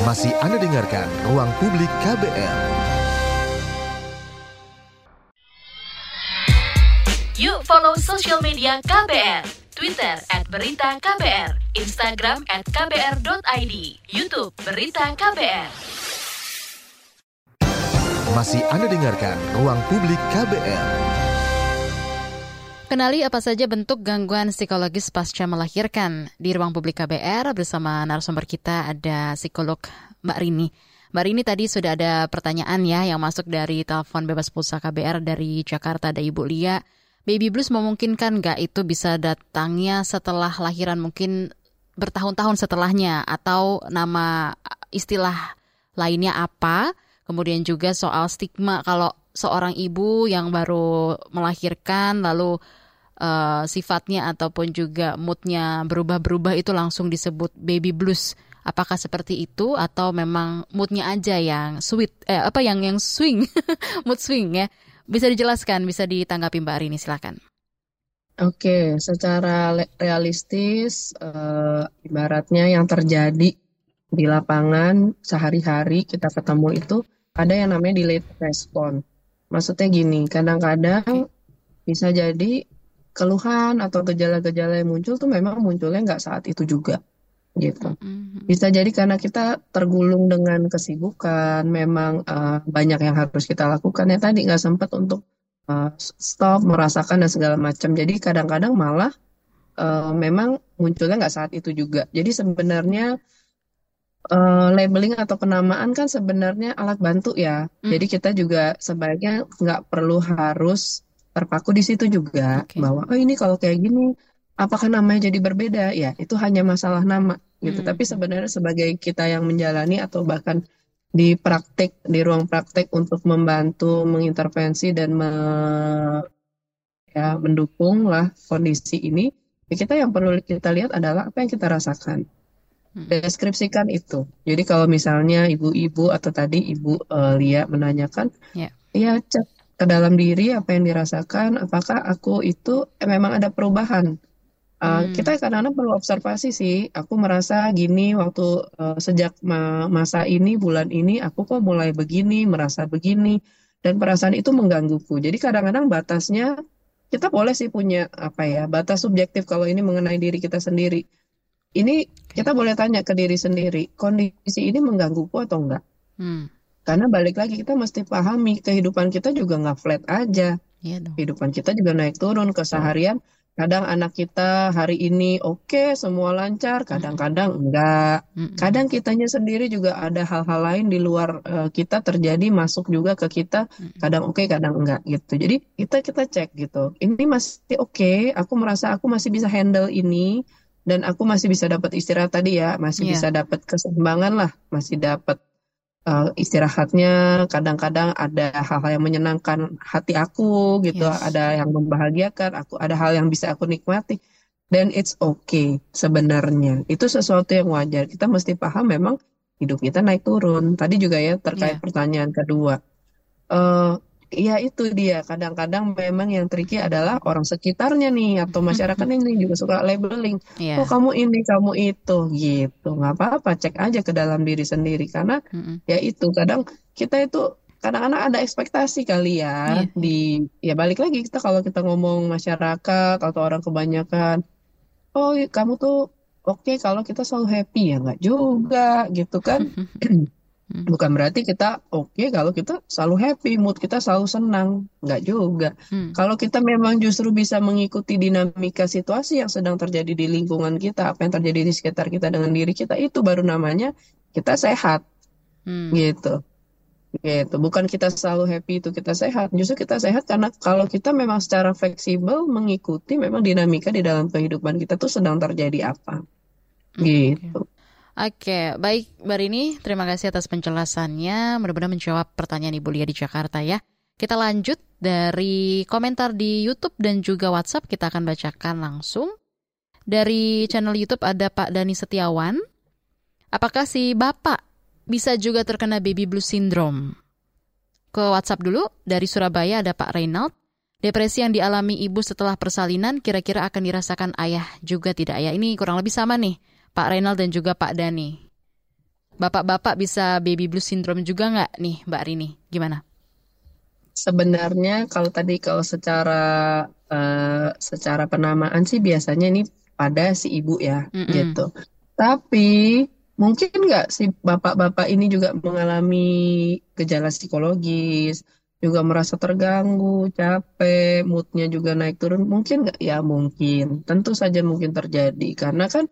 Speaker 7: Masih Anda dengarkan Ruang Publik KBR.
Speaker 1: Yuk follow social media KBR. Twitter at Berita KBR, Instagram at KBR.id, Youtube Berita KBR.
Speaker 7: Masih Anda dengarkan Ruang Publik KBR.
Speaker 3: Kenali apa saja bentuk gangguan psikologis pasca melahirkan. Di ruang publik KBR bersama narasumber kita ada psikolog Mbak Rini. Mbak Rini tadi sudah ada pertanyaan ya yang masuk dari telepon bebas pulsa KBR dari Jakarta ada Ibu Lia. Baby blues memungkinkan nggak itu bisa datangnya setelah lahiran mungkin bertahun-tahun setelahnya atau nama istilah lainnya apa? Kemudian juga soal stigma kalau seorang ibu yang baru melahirkan lalu uh, sifatnya ataupun juga moodnya berubah-berubah itu langsung disebut baby blues. Apakah seperti itu atau memang moodnya aja yang sweet eh apa yang yang swing mood swing ya? Bisa dijelaskan, bisa ditanggapi Mbak Arini silakan.
Speaker 4: Oke, secara realistis uh, ibaratnya yang terjadi di lapangan sehari-hari kita ketemu itu ada yang namanya delayed response. Maksudnya gini, kadang-kadang bisa jadi keluhan atau gejala-gejala yang muncul tuh memang munculnya nggak saat itu juga gitu. Mm-hmm. Bisa jadi karena kita tergulung dengan kesibukan, memang uh, banyak yang harus kita lakukan ya tadi nggak sempat untuk uh, stop merasakan dan segala macam. Jadi kadang-kadang malah uh, memang munculnya nggak saat itu juga. Jadi sebenarnya uh, labeling atau penamaan kan sebenarnya alat bantu ya. Mm. Jadi kita juga sebaiknya nggak perlu harus terpaku di situ juga okay. bahwa oh ini kalau kayak gini apakah namanya jadi berbeda ya itu hanya masalah nama gitu hmm. tapi sebenarnya sebagai kita yang menjalani atau bahkan di praktek di ruang praktek untuk membantu mengintervensi dan me, ya mendukung lah kondisi ini ya kita yang perlu kita lihat adalah apa yang kita rasakan hmm. deskripsikan itu jadi kalau misalnya ibu-ibu atau tadi ibu uh, Lia menanyakan yeah. ya cek ke dalam diri apa yang dirasakan apakah aku itu eh, memang ada perubahan. Uh, hmm. kita kadang-kadang perlu observasi sih. Aku merasa gini waktu uh, sejak ma masa ini bulan ini aku kok mulai begini merasa begini dan perasaan itu menggangguku. Jadi kadang-kadang batasnya kita boleh sih punya apa ya batas subjektif kalau ini mengenai diri kita sendiri. Ini kita boleh tanya ke diri sendiri kondisi ini menggangguku atau enggak? Hmm. Karena balik lagi kita mesti pahami kehidupan kita juga nggak flat aja. Iya dong. Kehidupan kita juga naik turun keseharian. Kadang anak kita hari ini oke okay, semua lancar, kadang-kadang enggak. Kadang kitanya sendiri juga ada hal-hal lain di luar uh, kita terjadi masuk juga ke kita. Kadang oke, okay, kadang enggak gitu. Jadi kita kita cek gitu. Ini masih oke, okay, aku merasa aku masih bisa handle ini dan aku masih bisa dapat istirahat tadi ya, masih yeah. bisa dapat keseimbangan lah, masih dapat uh, istirahatnya kadang-kadang ada hal-hal yang menyenangkan hati aku gitu
Speaker 3: Yes.
Speaker 4: ada yang membahagiakan aku ada hal yang bisa aku nikmati dan it's okay sebenarnya itu sesuatu yang wajar kita mesti paham memang hidup kita naik turun tadi juga ya terkait
Speaker 3: Iya.
Speaker 4: pertanyaan kedua eh ya itu dia. Kadang-kadang memang yang tricky adalah orang sekitarnya nih atau masyarakat ini juga suka labeling.
Speaker 3: Iya.
Speaker 4: oh kamu ini kamu itu. Gitu. Nggak apa-apa cek aja ke dalam diri sendiri. Karena
Speaker 3: Mm-mm.
Speaker 4: ya itu kadang kita itu kadang-kadang ada ekspektasi kali ya
Speaker 3: Iya.
Speaker 4: di ya balik lagi kita kalau kita ngomong masyarakat atau orang kebanyakan oh kamu tuh oke kalau kita selalu happy. Ya nggak juga gitu kan bukan berarti kita oke kalau kita selalu happy mood kita selalu senang. Nggak juga.
Speaker 3: Hmm.
Speaker 4: kalau kita memang justru bisa mengikuti dinamika situasi yang sedang terjadi di lingkungan kita apa yang terjadi di sekitar kita dengan diri kita itu baru namanya kita sehat.
Speaker 3: Hmm.
Speaker 4: gitu. Gitu. Bukan kita selalu happy itu kita sehat. Justru kita sehat karena kalau kita memang secara fleksibel mengikuti memang dinamika di dalam kehidupan kita tuh sedang terjadi apa. Gitu
Speaker 3: Oke, baik Mbak Rini, terima kasih atas penjelasannya. Mudah-mudahan menjawab pertanyaan Ibu Lia di Jakarta ya. Kita lanjut dari komentar di YouTube dan juga WhatsApp kita akan bacakan langsung. Dari channel YouTube ada Pak Dani Setiawan. Apakah si Bapak bisa juga terkena baby blues syndrome? Ke WhatsApp dulu, dari Surabaya ada Pak Reynald. Depresi yang dialami ibu setelah persalinan kira-kira akan dirasakan ayah juga tidak ya? Ini kurang lebih sama nih, Pak Reynald dan juga Pak Dani. Bapak-bapak bisa baby blues syndrome juga nggak nih, Mbak Rini? Gimana?
Speaker 4: Sebenarnya kalau tadi kalau secara eh, secara penamaan sih biasanya ini pada si ibu ya
Speaker 3: Mm-mm.
Speaker 4: gitu. Tapi mungkin nggak si bapak-bapak ini juga mengalami gejala psikologis, juga merasa terganggu, capek, moodnya juga naik turun. Mungkin nggak? Ya mungkin. Tentu saja mungkin terjadi karena kan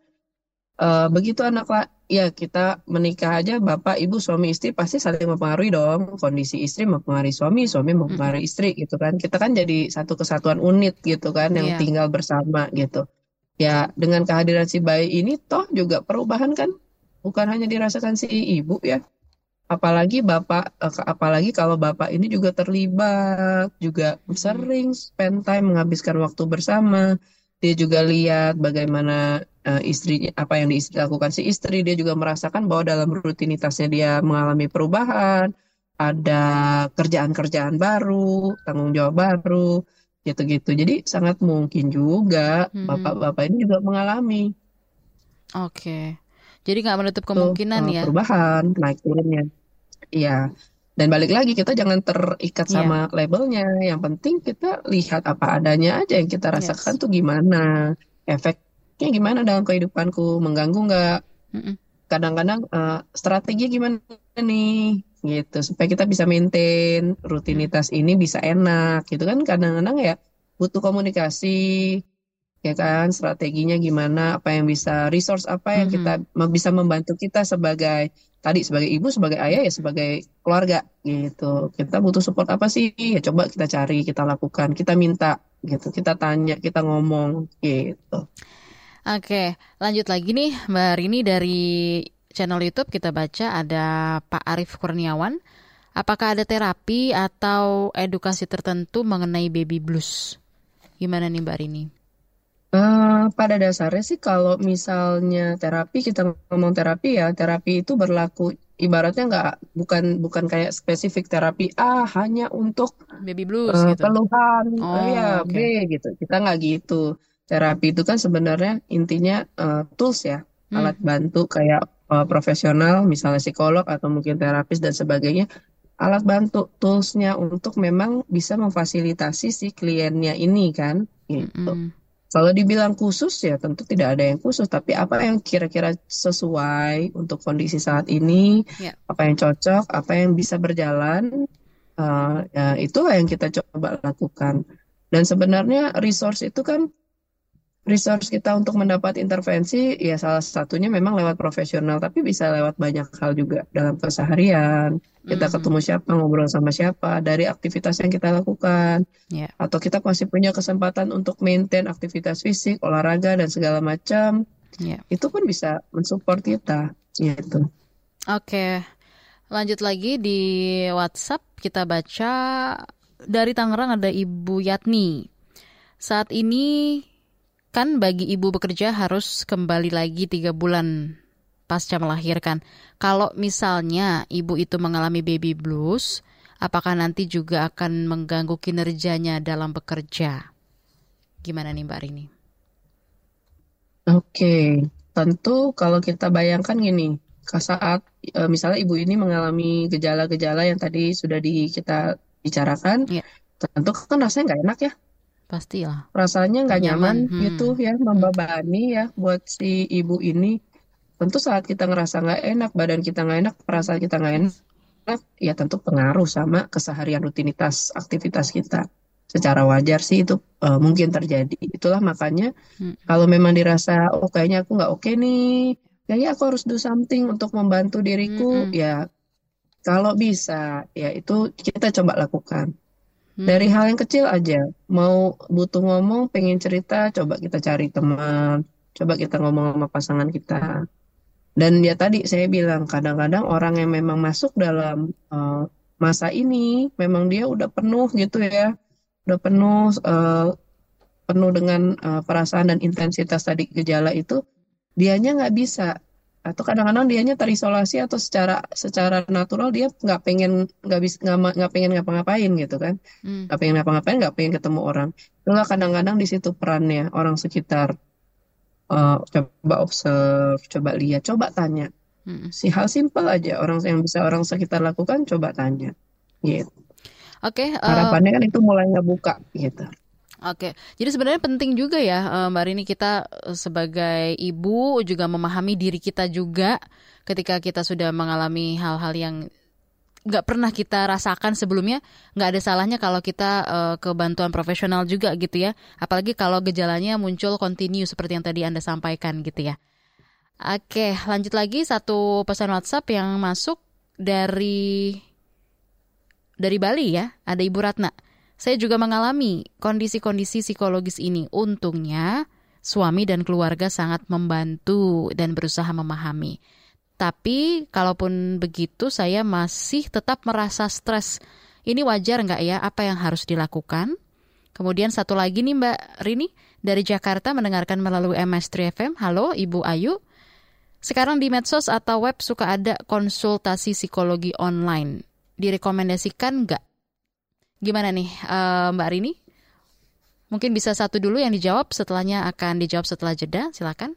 Speaker 4: eh, begitu anak la- ya kita menikah aja bapak ibu suami istri pasti saling mempengaruhi dong. Kondisi istri mempengaruhi suami suami mempengaruhi istri gitu kan. Kita kan jadi satu kesatuan unit gitu kan yang
Speaker 3: Iya.
Speaker 4: tinggal bersama gitu. Ya dengan kehadiran si bayi ini toh juga perubahan kan. Bukan hanya dirasakan si ibu ya. Apalagi bapak eh, apalagi kalau bapak ini juga terlibat juga sering spend time menghabiskan waktu bersama. Dia juga lihat bagaimana eh, istrinya apa yang diistri lakukan si istri dia juga merasakan bahwa dalam rutinitasnya dia mengalami perubahan ada kerjaan-kerjaan baru tanggung jawab baru gitu-gitu jadi sangat mungkin juga
Speaker 3: Mhm.
Speaker 4: bapak-bapak ini juga mengalami
Speaker 3: Oke. Jadi nggak menutup
Speaker 4: tuh
Speaker 3: kemungkinan
Speaker 4: eh,
Speaker 3: ya.
Speaker 4: perubahan naik turunnya iya dan balik lagi kita jangan terikat sama labelnya yang penting kita lihat apa adanya aja yang kita rasakan
Speaker 3: Yes.
Speaker 4: tuh gimana efeknya gimana dalam kehidupanku mengganggu nggak? Kadang-kadang eh, strategi gimana nih? Gitu supaya kita bisa maintain rutinitas ini bisa enak gitu kan? Kadang-kadang ya butuh komunikasi ya kan? Strateginya gimana? Apa yang bisa resource? Apa yang
Speaker 3: Mhm.
Speaker 4: kita bisa membantu kita sebagai tadi sebagai ibu sebagai ayah ya sebagai keluarga gitu. Kita butuh support apa sih? Ya coba kita cari kita lakukan. Kita minta gitu. Kita tanya kita ngomong gitu
Speaker 3: Oke, lanjut lagi nih Mbak Rini dari channel YouTube kita baca ada Pak Arif Kurniawan. Apakah ada terapi atau edukasi tertentu mengenai baby blues? Gimana nih Mbak Rini?
Speaker 4: Eh, pada dasarnya sih kalau misalnya terapi kita ngomong terapi ya terapi itu berlaku ibaratnya nggak bukan bukan kayak spesifik terapi A hanya untuk
Speaker 3: Baby blues
Speaker 4: eh,
Speaker 3: gitu.
Speaker 4: keluhan
Speaker 3: Oh,
Speaker 4: ya
Speaker 3: oke.
Speaker 4: B gitu kita nggak gitu terapi itu kan sebenarnya intinya eh, tools ya
Speaker 3: Hmm.
Speaker 4: alat bantu kayak eh, profesional misalnya psikolog atau mungkin terapis dan sebagainya alat bantu toolsnya untuk memang bisa memfasilitasi si kliennya ini kan gitu
Speaker 3: Mm-mm.
Speaker 4: kalau dibilang khusus ya tentu tidak ada yang khusus, tapi apa yang kira-kira sesuai untuk kondisi saat ini,
Speaker 3: Ya.
Speaker 4: apa yang cocok, apa yang bisa berjalan, eh, ya itulah yang kita coba lakukan. Dan sebenarnya resource itu kan resource kita untuk mendapat intervensi ya salah satunya memang lewat profesional, tapi bisa lewat banyak hal juga dalam keseharian. Kita
Speaker 3: Mhm.
Speaker 4: ketemu siapa, ngobrol sama siapa, dari aktivitas yang kita lakukan
Speaker 3: Ya.
Speaker 4: atau kita masih punya kesempatan untuk maintain aktivitas fisik, olahraga dan segala macam,
Speaker 3: Ya.
Speaker 4: itu pun bisa mensupport kita gitu.
Speaker 3: Oke. Lanjut lagi di WhatsApp kita baca dari Tangerang ada Ibu Yatni. Saat ini bagi ibu bekerja harus kembali lagi tiga bulan pasca melahirkan. Kalau misalnya ibu itu mengalami baby blues, apakah nanti juga akan mengganggu kinerjanya dalam bekerja? Gimana nih Mbak Rini?
Speaker 4: Oke, tentu kalau kita bayangkan gini, saat e, misalnya ibu ini mengalami gejala-gejala yang tadi sudah di, kita bicarakan, ya. tentu kan rasanya nggak enak ya.
Speaker 3: Pastilah.
Speaker 4: Rasanya nggak nyaman, nyaman hmm. gitu ya, membebani ya buat si ibu ini. Tentu saat kita ngerasa nggak enak, badan kita nggak enak, perasaan kita nggak enak, ya tentu pengaruh sama keseharian rutinitas aktivitas kita. Secara wajar sih itu uh, mungkin terjadi. Itulah makanya hmm. kalau memang dirasa oh kayaknya aku nggak oke okay nih, kayaknya aku harus do something untuk membantu diriku mm -hmm. ya kalau bisa ya itu kita coba lakukan dari hal yang kecil aja. Mau butuh ngomong pengen cerita coba kita cari teman. Coba kita ngomong sama pasangan kita. Dan ya tadi saya bilang kadang-kadang orang yang memang masuk dalam uh, masa ini memang dia udah penuh gitu ya. Udah penuh uh, penuh dengan uh, perasaan dan intensitas tadi gejala itu dianya nggak bisa atau kadang-kadang dianya terisolasi atau secara secara natural dia nggak pengen nggak bisa nggak pengen ngapa-ngapain gitu kan hmm. nggak hmm. pengen ngapa-ngapain nggak pengen ketemu orang itulah kadang-kadang di situ perannya orang sekitar uh, coba observe coba lihat coba tanya hmm. si hal simpel aja orang yang bisa orang sekitar lakukan coba tanya gitu
Speaker 3: Oke. Okay, uh...
Speaker 4: Harapannya kan itu mulai ngebuka gitu.
Speaker 3: Oke, jadi sebenarnya penting juga ya eh, Mbak Rini kita eh, sebagai ibu juga memahami diri kita juga ketika kita sudah mengalami hal-hal yang nggak pernah kita rasakan sebelumnya, nggak ada salahnya kalau kita uh, ke bantuan profesional juga gitu ya. Apalagi kalau gejalanya muncul kontinu seperti yang tadi Anda sampaikan gitu ya. Oke, lanjut lagi satu pesan WhatsApp yang masuk dari dari Bali ya, ada Ibu Ratna. Saya juga mengalami kondisi-kondisi psikologis ini. Untungnya suami dan keluarga sangat membantu dan berusaha memahami. Tapi kalaupun begitu saya masih tetap merasa stres. Ini wajar nggak ya? Apa yang harus dilakukan? Kemudian satu lagi nih Mbak Rini dari Jakarta mendengarkan melalui MS3 FM. Halo Ibu Ayu. Sekarang di medsos atau web suka ada konsultasi psikologi online. Direkomendasikan nggak Gimana nih uh, Mbak Rini? Mungkin bisa satu dulu yang dijawab, setelahnya akan dijawab setelah jeda. Silakan.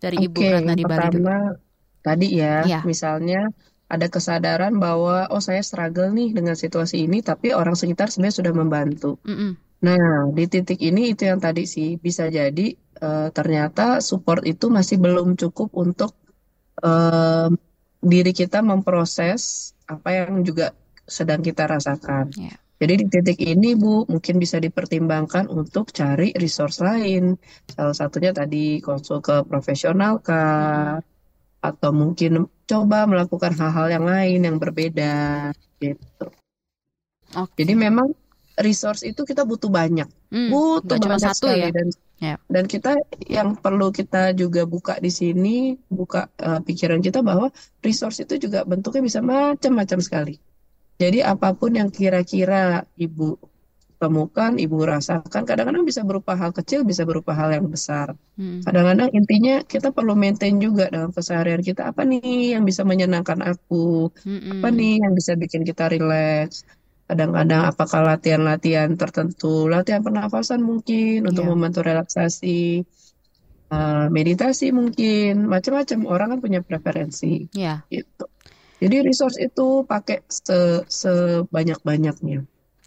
Speaker 3: Dari Ibu
Speaker 4: Oke,
Speaker 3: Ratna di Bali dulu.
Speaker 4: Tadi ya, ya, misalnya ada kesadaran bahwa oh saya struggle nih dengan situasi ini, tapi orang sekitar sebenarnya sudah membantu. Mm -mm. Nah, di titik ini itu yang tadi sih bisa jadi uh, ternyata support itu masih belum cukup untuk uh, diri kita memproses apa yang juga sedang kita rasakan. Yeah. Jadi di titik ini Bu mungkin bisa dipertimbangkan untuk cari resource lain. Salah satunya tadi konsul ke profesional kah atau mungkin coba melakukan hal-hal yang lain yang berbeda gitu. Okay. Jadi memang resource itu kita butuh banyak. Hmm, butuh banyak satu sekali ya? dan yeah. dan kita yang perlu kita juga buka di sini buka uh, pikiran kita bahwa resource itu juga bentuknya bisa macam-macam sekali. Jadi apa pun yang kira-kira ibu temukan, ibu rasakan, kadang-kadang bisa berupa hal kecil, bisa berupa hal yang besar. Hmm. Kadang-kadang intinya kita perlu maintain juga dalam keseharian kita apa nih yang bisa menyenangkan aku, hmm. apa nih yang bisa bikin kita relax. Kadang-kadang apakah latihan-latihan tertentu, latihan pernafasan mungkin untuk yeah. membantu relaksasi, uh, meditasi mungkin, macam-macam. Orang kan punya preferensi, yeah. gitu. Jadi resource itu pakai se sebanyak-banyaknya.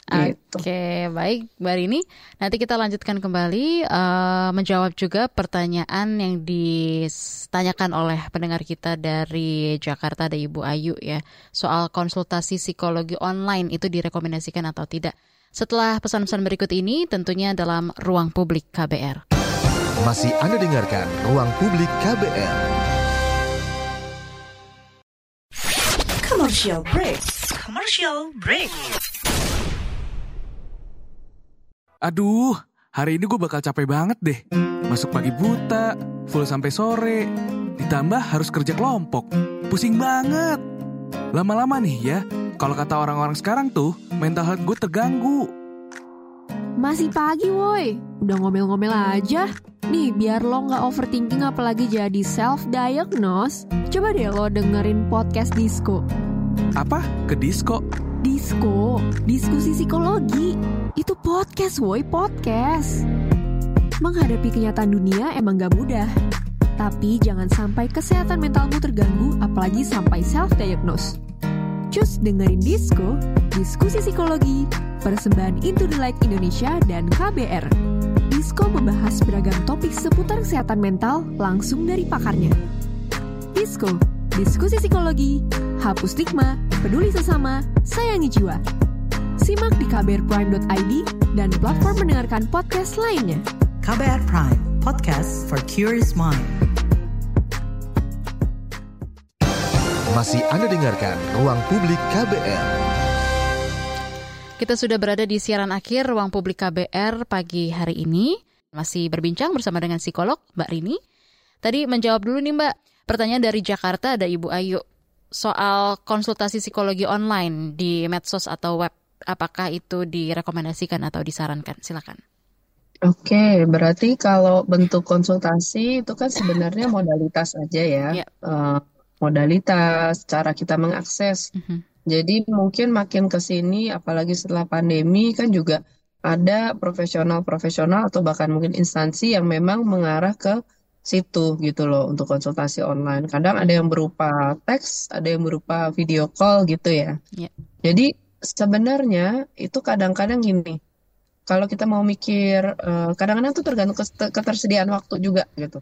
Speaker 3: Gitu. Oke, okay, baik Mbak Rini. Nanti kita lanjutkan kembali uh, menjawab juga pertanyaan yang ditanyakan oleh pendengar kita dari Jakarta, ada Ibu Ayu ya, soal konsultasi psikologi online itu direkomendasikan atau tidak. Setelah pesan-pesan berikut ini, tentunya dalam ruang publik KBR.
Speaker 7: Masih Anda dengarkan ruang publik KBR.
Speaker 1: Commercial break. Commercial break.
Speaker 8: Aduh, hari ini gue bakal capek banget deh. Masuk pagi buta, full sampai sore. Ditambah harus kerja kelompok. Pusing banget. Lama-lama nih ya, kalau kata orang-orang sekarang tuh, mental health gue terganggu.
Speaker 9: Masih pagi woi, udah ngomel-ngomel aja. Nih, biar lo nggak overthinking apalagi jadi self-diagnose, coba deh lo dengerin podcast Disco.
Speaker 8: Apa? Ke disco?
Speaker 9: Disco, diskusi psikologi. Itu podcast woi, podcast. Menghadapi kenyataan dunia emang gak mudah. Tapi jangan sampai kesehatan mentalmu terganggu apalagi sampai self-diagnose. Cus dengerin Disco, diskusi psikologi, persembahan Into the Light Indonesia dan KBR. Disco membahas beragam topik seputar kesehatan mental langsung dari pakarnya. Disco, diskusi psikologi, hapus stigma, peduli sesama, sayangi jiwa. Simak di kbrprime.id dan platform mendengarkan podcast lainnya.
Speaker 10: KBR Prime, podcast for curious mind.
Speaker 7: Masih Anda dengarkan Ruang Publik KBR.
Speaker 3: Kita sudah berada di siaran akhir Ruang Publik KBR pagi hari ini. Masih berbincang bersama dengan psikolog Mbak Rini. Tadi menjawab dulu nih Mbak, pertanyaan dari Jakarta ada Ibu Ayu. Soal konsultasi psikologi online di medsos atau web, apakah itu direkomendasikan atau disarankan? Silakan.
Speaker 4: Oke, berarti kalau bentuk konsultasi itu kan sebenarnya modalitas aja ya.
Speaker 3: Ya.
Speaker 4: Eh, modalitas, cara kita mengakses.
Speaker 3: Mhm.
Speaker 4: Jadi mungkin makin ke sini, apalagi setelah pandemi kan juga ada profesional-profesional atau bahkan mungkin instansi yang memang mengarah ke situ gitu loh untuk konsultasi online. Kadang ada yang berupa teks, ada yang berupa video call gitu ya.
Speaker 3: Ya.
Speaker 4: Jadi sebenarnya itu kadang-kadang gini, kalau kita mau mikir, eh, kadang-kadang tuh tergantung ketersediaan waktu juga gitu.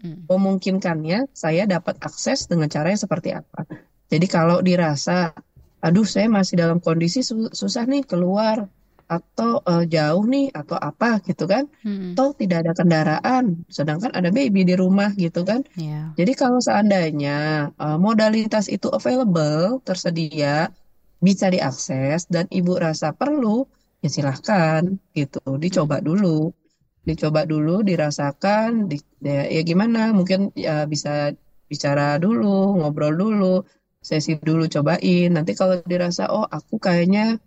Speaker 3: Hmm.
Speaker 4: Memungkinkannya saya dapat akses dengan cara yang seperti apa. Jadi kalau dirasa, aduh saya masih dalam kondisi su- susah nih keluar atau eh, jauh nih atau apa gitu kan,
Speaker 3: Hmm.
Speaker 4: atau tidak ada kendaraan, sedangkan ada baby di rumah gitu kan.
Speaker 3: Ya.
Speaker 4: Jadi kalau seandainya eh, modalitas itu available, tersedia, bisa diakses dan ibu rasa perlu, ya silahkan gitu, dicoba dulu, dicoba dulu, dirasakan, di, ya, ya gimana? Mungkin ya bisa bicara dulu, ngobrol dulu, sesi dulu cobain. Nanti kalau dirasa oh aku kayaknya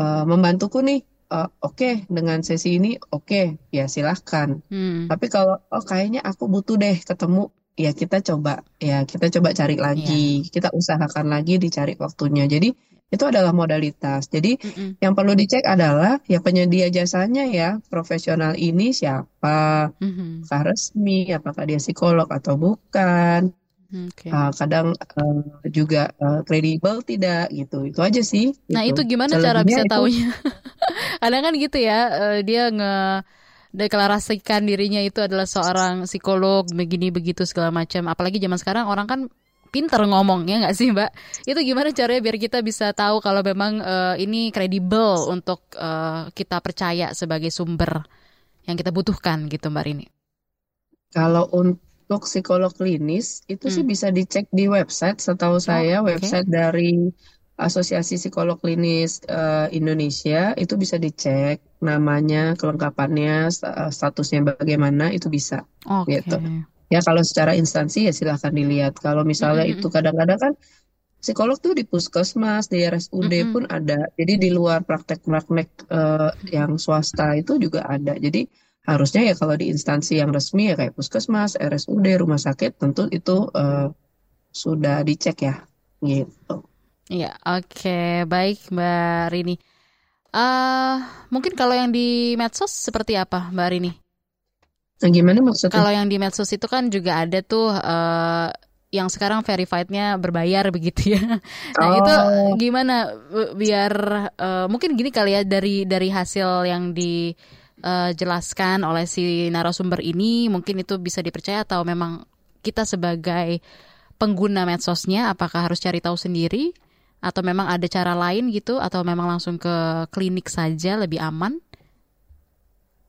Speaker 4: eh, membantuku nih, eh, oke dengan sesi ini oke, ya silahkan.
Speaker 3: Hmm.
Speaker 4: Tapi kalau oh kayaknya aku butuh deh ketemu, ya kita coba, ya kita coba cari lagi, kita usahakan lagi dicari waktunya. Jadi itu adalah modalitas. Jadi
Speaker 3: Mm-mm.
Speaker 4: yang perlu dicek adalah ya penyedia jasanya ya profesional ini siapa,
Speaker 3: Mhm.
Speaker 4: apakah resmi, apakah dia psikolog atau bukan.
Speaker 3: Oke.
Speaker 4: Ah, kadang eh, juga eh, kredibel tidak gitu. Itu aja sih.
Speaker 3: Nah
Speaker 4: gitu.
Speaker 3: itu gimana cara
Speaker 4: Selebihnya
Speaker 3: bisa
Speaker 4: itu
Speaker 3: taunya? Kadang kan gitu ya, eh, dia nge deklarasikan dirinya itu adalah seorang psikolog begini begitu segala macam. Apalagi zaman sekarang orang kan pinter ngomong ya nggak sih mbak? Itu gimana caranya biar kita bisa tahu kalau memang eh, ini kredibel untuk eh, kita percaya sebagai sumber yang kita butuhkan gitu mbak Rini?
Speaker 4: Kalau untuk psikolog klinis itu sih
Speaker 3: Hmm.
Speaker 4: bisa dicek di website. Setahu saya
Speaker 3: oke.
Speaker 4: website dari Asosiasi Psikolog Klinis eh, Indonesia itu bisa dicek namanya, kelengkapannya, eh, statusnya bagaimana itu bisa
Speaker 3: Oke.
Speaker 4: gitu. Ya kalau secara instansi ya silahkan dilihat. Kalau misalnya
Speaker 3: Mm-mm.
Speaker 4: itu kadang-kadang kan psikolog tuh di puskesmas, di RSUD
Speaker 3: Mm-mm.
Speaker 4: pun ada. Jadi di luar praktek-praktek eh, yang swasta itu juga ada. Jadi harusnya ya kalau di instansi yang resmi ya kayak puskesmas, RSUD, rumah sakit tentu itu eh, sudah dicek ya gitu.
Speaker 3: Iya, oke, baik Mbak Rini. eh mungkin kalau yang di medsos seperti apa Mbak Rini?
Speaker 4: Nah gimana maksudnya?
Speaker 3: Kalau yang di medsos itu kan juga ada tuh eh yang sekarang verified-nya berbayar begitu ya. Nah, itu
Speaker 4: Oh.
Speaker 3: gimana eh, biar eh, mungkin gini kali ya dari dari hasil yang dijelaskan oleh si narasumber ini mungkin itu bisa dipercaya atau memang kita sebagai pengguna medsosnya apakah harus cari tahu sendiri atau memang ada cara lain gitu atau memang langsung ke klinik saja lebih aman?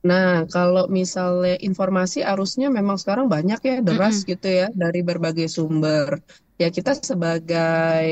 Speaker 4: Nah, kalau misalnya informasi arusnya memang sekarang banyak ya, deras
Speaker 3: Mm-mm.
Speaker 4: gitu ya, dari berbagai sumber. Ya kita sebagai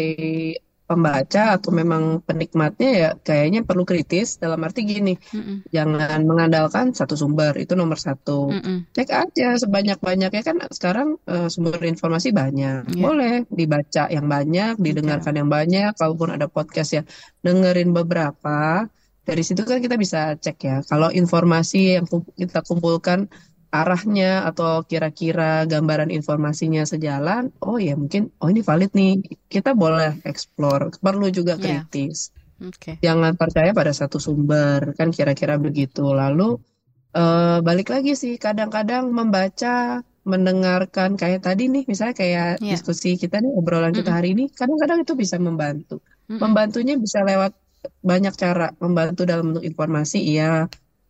Speaker 4: pembaca atau memang penikmatnya ya kayaknya perlu kritis dalam arti gini
Speaker 3: Mm-mm.
Speaker 4: jangan mengandalkan satu sumber itu nomor satu
Speaker 3: Mm-mm.
Speaker 4: cek aja sebanyak-banyaknya kan sekarang eh, sumber informasi banyak
Speaker 3: Iya.
Speaker 4: boleh dibaca yang banyak didengarkan yang banyak kalaupun ada podcast ya dengerin beberapa dari situ kan kita bisa cek ya kalau informasi yang kita kumpulkan arahnya atau kira-kira gambaran informasinya sejalan, oh ya mungkin oh ini valid nih. Kita boleh explore, perlu juga
Speaker 3: Iya.
Speaker 4: kritis.
Speaker 3: Oke.
Speaker 4: Jangan percaya pada satu sumber, kan kira-kira begitu. Lalu eh, balik lagi sih, kadang-kadang membaca, mendengarkan kayak tadi nih, misalnya kayak
Speaker 3: Iya.
Speaker 4: diskusi kita nih, obrolan kita
Speaker 3: Mm-mm.
Speaker 4: hari ini, kadang-kadang itu bisa membantu.
Speaker 3: Mm-mm.
Speaker 4: Membantunya bisa lewat banyak cara, membantu dalam bentuk informasi, iya.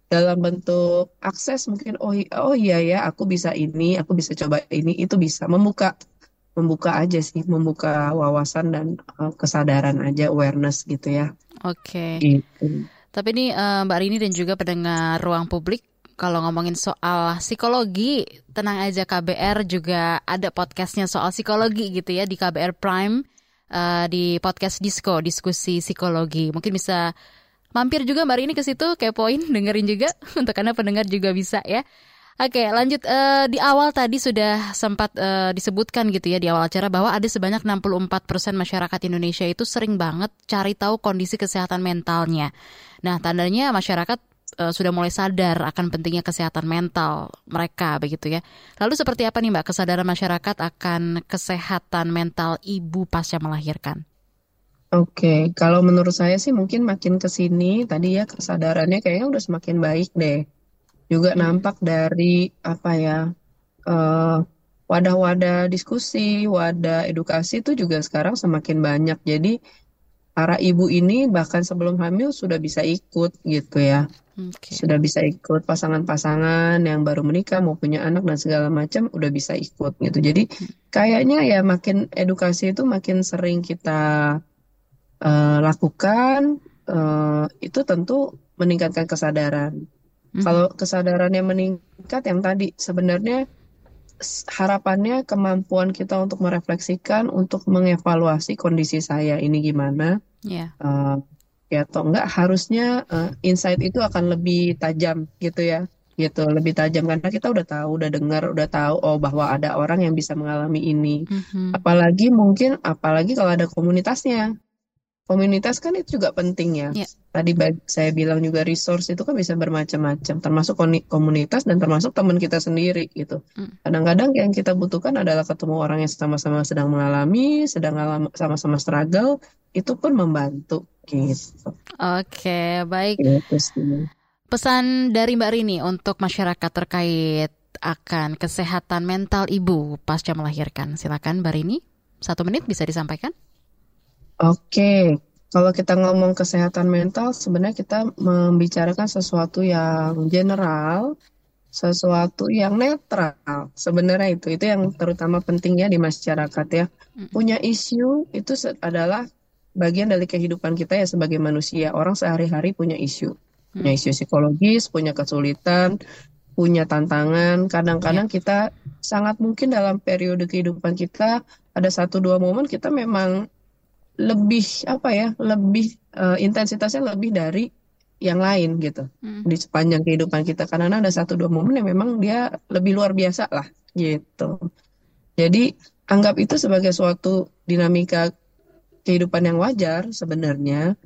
Speaker 4: Dalam bentuk akses mungkin, oh, oh iya ya, aku bisa ini, aku bisa coba ini, itu bisa. Membuka, membuka aja sih, membuka wawasan dan eh, kesadaran aja, awareness gitu ya.
Speaker 3: Oke.
Speaker 4: Gitu.
Speaker 3: Tapi ini eh, Mbak Rini dan juga pendengar ruang publik kalau ngomongin soal psikologi, tenang aja KBR juga ada podcastnya soal psikologi gitu ya di KBR Prime eh, di podcast Disco diskusi psikologi. Mungkin bisa mampir juga Mbak Rini ke situ kepoin dengerin juga untuk anda pendengar juga bisa ya. Oke, lanjut Eh, di awal tadi sudah sempat eh, disebutkan gitu ya di awal acara bahwa ada sebanyak 64% masyarakat Indonesia itu sering banget cari tahu kondisi kesehatan mentalnya. Nah, tandanya masyarakat eh, sudah mulai sadar akan pentingnya kesehatan mental mereka begitu ya. Lalu seperti apa nih Mbak kesadaran masyarakat akan kesehatan mental ibu pasca melahirkan?
Speaker 4: Oke, kalau menurut saya sih mungkin makin ke sini tadi ya kesadarannya kayaknya udah semakin baik deh. Juga
Speaker 3: Hmm.
Speaker 4: nampak dari apa ya eh, wadah-wadah diskusi, wadah edukasi itu juga sekarang semakin banyak. Jadi para ibu ini bahkan sebelum hamil sudah bisa ikut gitu ya.
Speaker 3: Oke.
Speaker 4: Sudah bisa ikut pasangan-pasangan yang baru menikah mau punya anak dan segala macam udah bisa ikut gitu. Jadi kayaknya ya makin edukasi itu makin sering kita eh, lakukan eh, itu tentu meningkatkan kesadaran.
Speaker 3: Mhm.
Speaker 4: Kalau kesadarannya meningkat yang tadi sebenarnya harapannya kemampuan kita untuk merefleksikan, untuk mengevaluasi kondisi saya ini gimana,
Speaker 3: Ya.
Speaker 4: eh, ya atau enggak harusnya eh, insight itu akan lebih tajam gitu ya, gitu lebih tajam karena kita udah tahu, udah dengar, udah tahu oh bahwa ada orang yang bisa mengalami ini.
Speaker 3: Mhm.
Speaker 4: Apalagi mungkin, apalagi kalau ada komunitasnya. Komunitas kan itu juga penting ya.
Speaker 3: Ya.
Speaker 4: Tadi saya bilang juga resource itu kan bisa bermacam-macam, termasuk komunitas dan termasuk teman kita sendiri gitu.
Speaker 3: Mm.
Speaker 4: Kadang-kadang yang kita butuhkan adalah ketemu orang yang sama-sama sedang mengalami, sedang sama-sama struggle, itu pun membantu gitu.
Speaker 3: Oke, baik.
Speaker 4: Gitu sih.
Speaker 3: Pesan dari Mbak Rini untuk masyarakat terkait akan kesehatan mental ibu pasca melahirkan. Silakan Mbak Rini, satu menit bisa disampaikan.
Speaker 4: Oke, kalau kita ngomong kesehatan mental, sebenarnya kita membicarakan sesuatu yang general, sesuatu yang netral. Sebenarnya itu, itu yang terutama pentingnya di masyarakat ya.
Speaker 3: Mm.
Speaker 4: Punya isu itu adalah bagian dari kehidupan kita ya sebagai manusia. Orang sehari-hari punya isu, punya isu psikologis, punya kesulitan, punya tantangan. Kadang-kadang kita sangat mungkin dalam periode kehidupan kita ada satu dua momen kita memang lebih apa ya lebih eh, intensitasnya lebih dari yang lain gitu
Speaker 3: Mm.
Speaker 4: di sepanjang kehidupan kita karena ada satu dua momen yang memang dia lebih luar biasa lah gitu jadi anggap itu sebagai suatu dinamika kehidupan yang wajar sebenarnya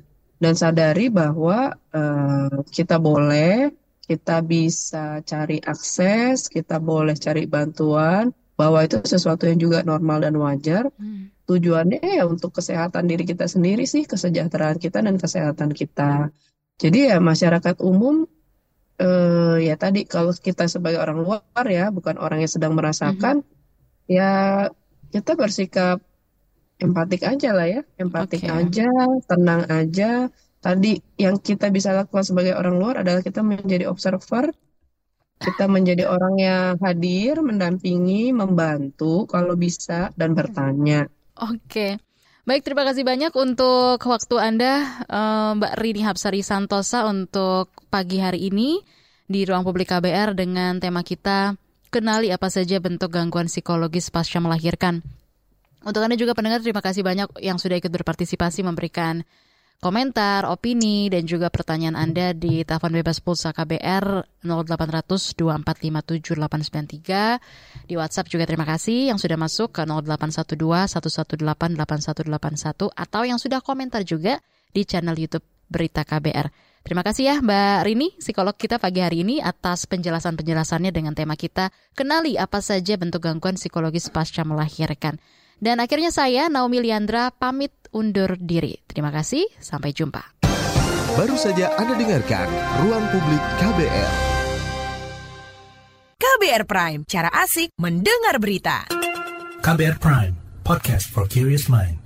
Speaker 4: dan sadari bahwa eh, kita boleh kita bisa cari akses kita boleh cari bantuan bahwa itu sesuatu yang juga normal dan wajar
Speaker 3: Hmm.
Speaker 4: Tujuannya ya untuk kesehatan diri kita sendiri sih, kesejahteraan kita dan kesehatan kita. Jadi ya masyarakat umum eh, ya tadi kalau kita sebagai orang luar ya, bukan orang yang sedang merasakan, ya kita bersikap empatik aja lah ya, empatik
Speaker 3: Oke.
Speaker 4: aja, tenang aja. Tadi yang kita bisa lakukan sebagai orang luar adalah kita menjadi observer, kita menjadi orang yang hadir, mendampingi, membantu kalau bisa dan bertanya.
Speaker 3: Oke. Baik, terima kasih banyak untuk waktu Anda, eh, Mbak Rini Hapsari Santosa, untuk pagi hari ini di Ruang Publik KBR dengan tema kita, kenali apa saja bentuk gangguan psikologis pasca melahirkan. Untuk Anda juga pendengar, terima kasih banyak yang sudah ikut berpartisipasi memberikan komentar, opini, dan juga pertanyaan Anda di telepon bebas pulsa KBR 0800 2457 893. Di WhatsApp juga terima kasih yang sudah masuk ke 0812 118 8181 atau yang sudah komentar juga di channel YouTube Berita KBR. Terima kasih ya Mbak Rini, psikolog kita pagi hari ini atas penjelasan-penjelasannya dengan tema kita Kenali apa saja bentuk gangguan psikologis pasca melahirkan. Dan akhirnya saya, Naomi Liandra, pamit undur diri. Terima kasih, sampai jumpa.
Speaker 7: Baru saja Anda dengarkan Ruang Publik KBR.
Speaker 11: KBR Prime, cara asik mendengar berita.
Speaker 12: KBR Prime, podcast for curious mind.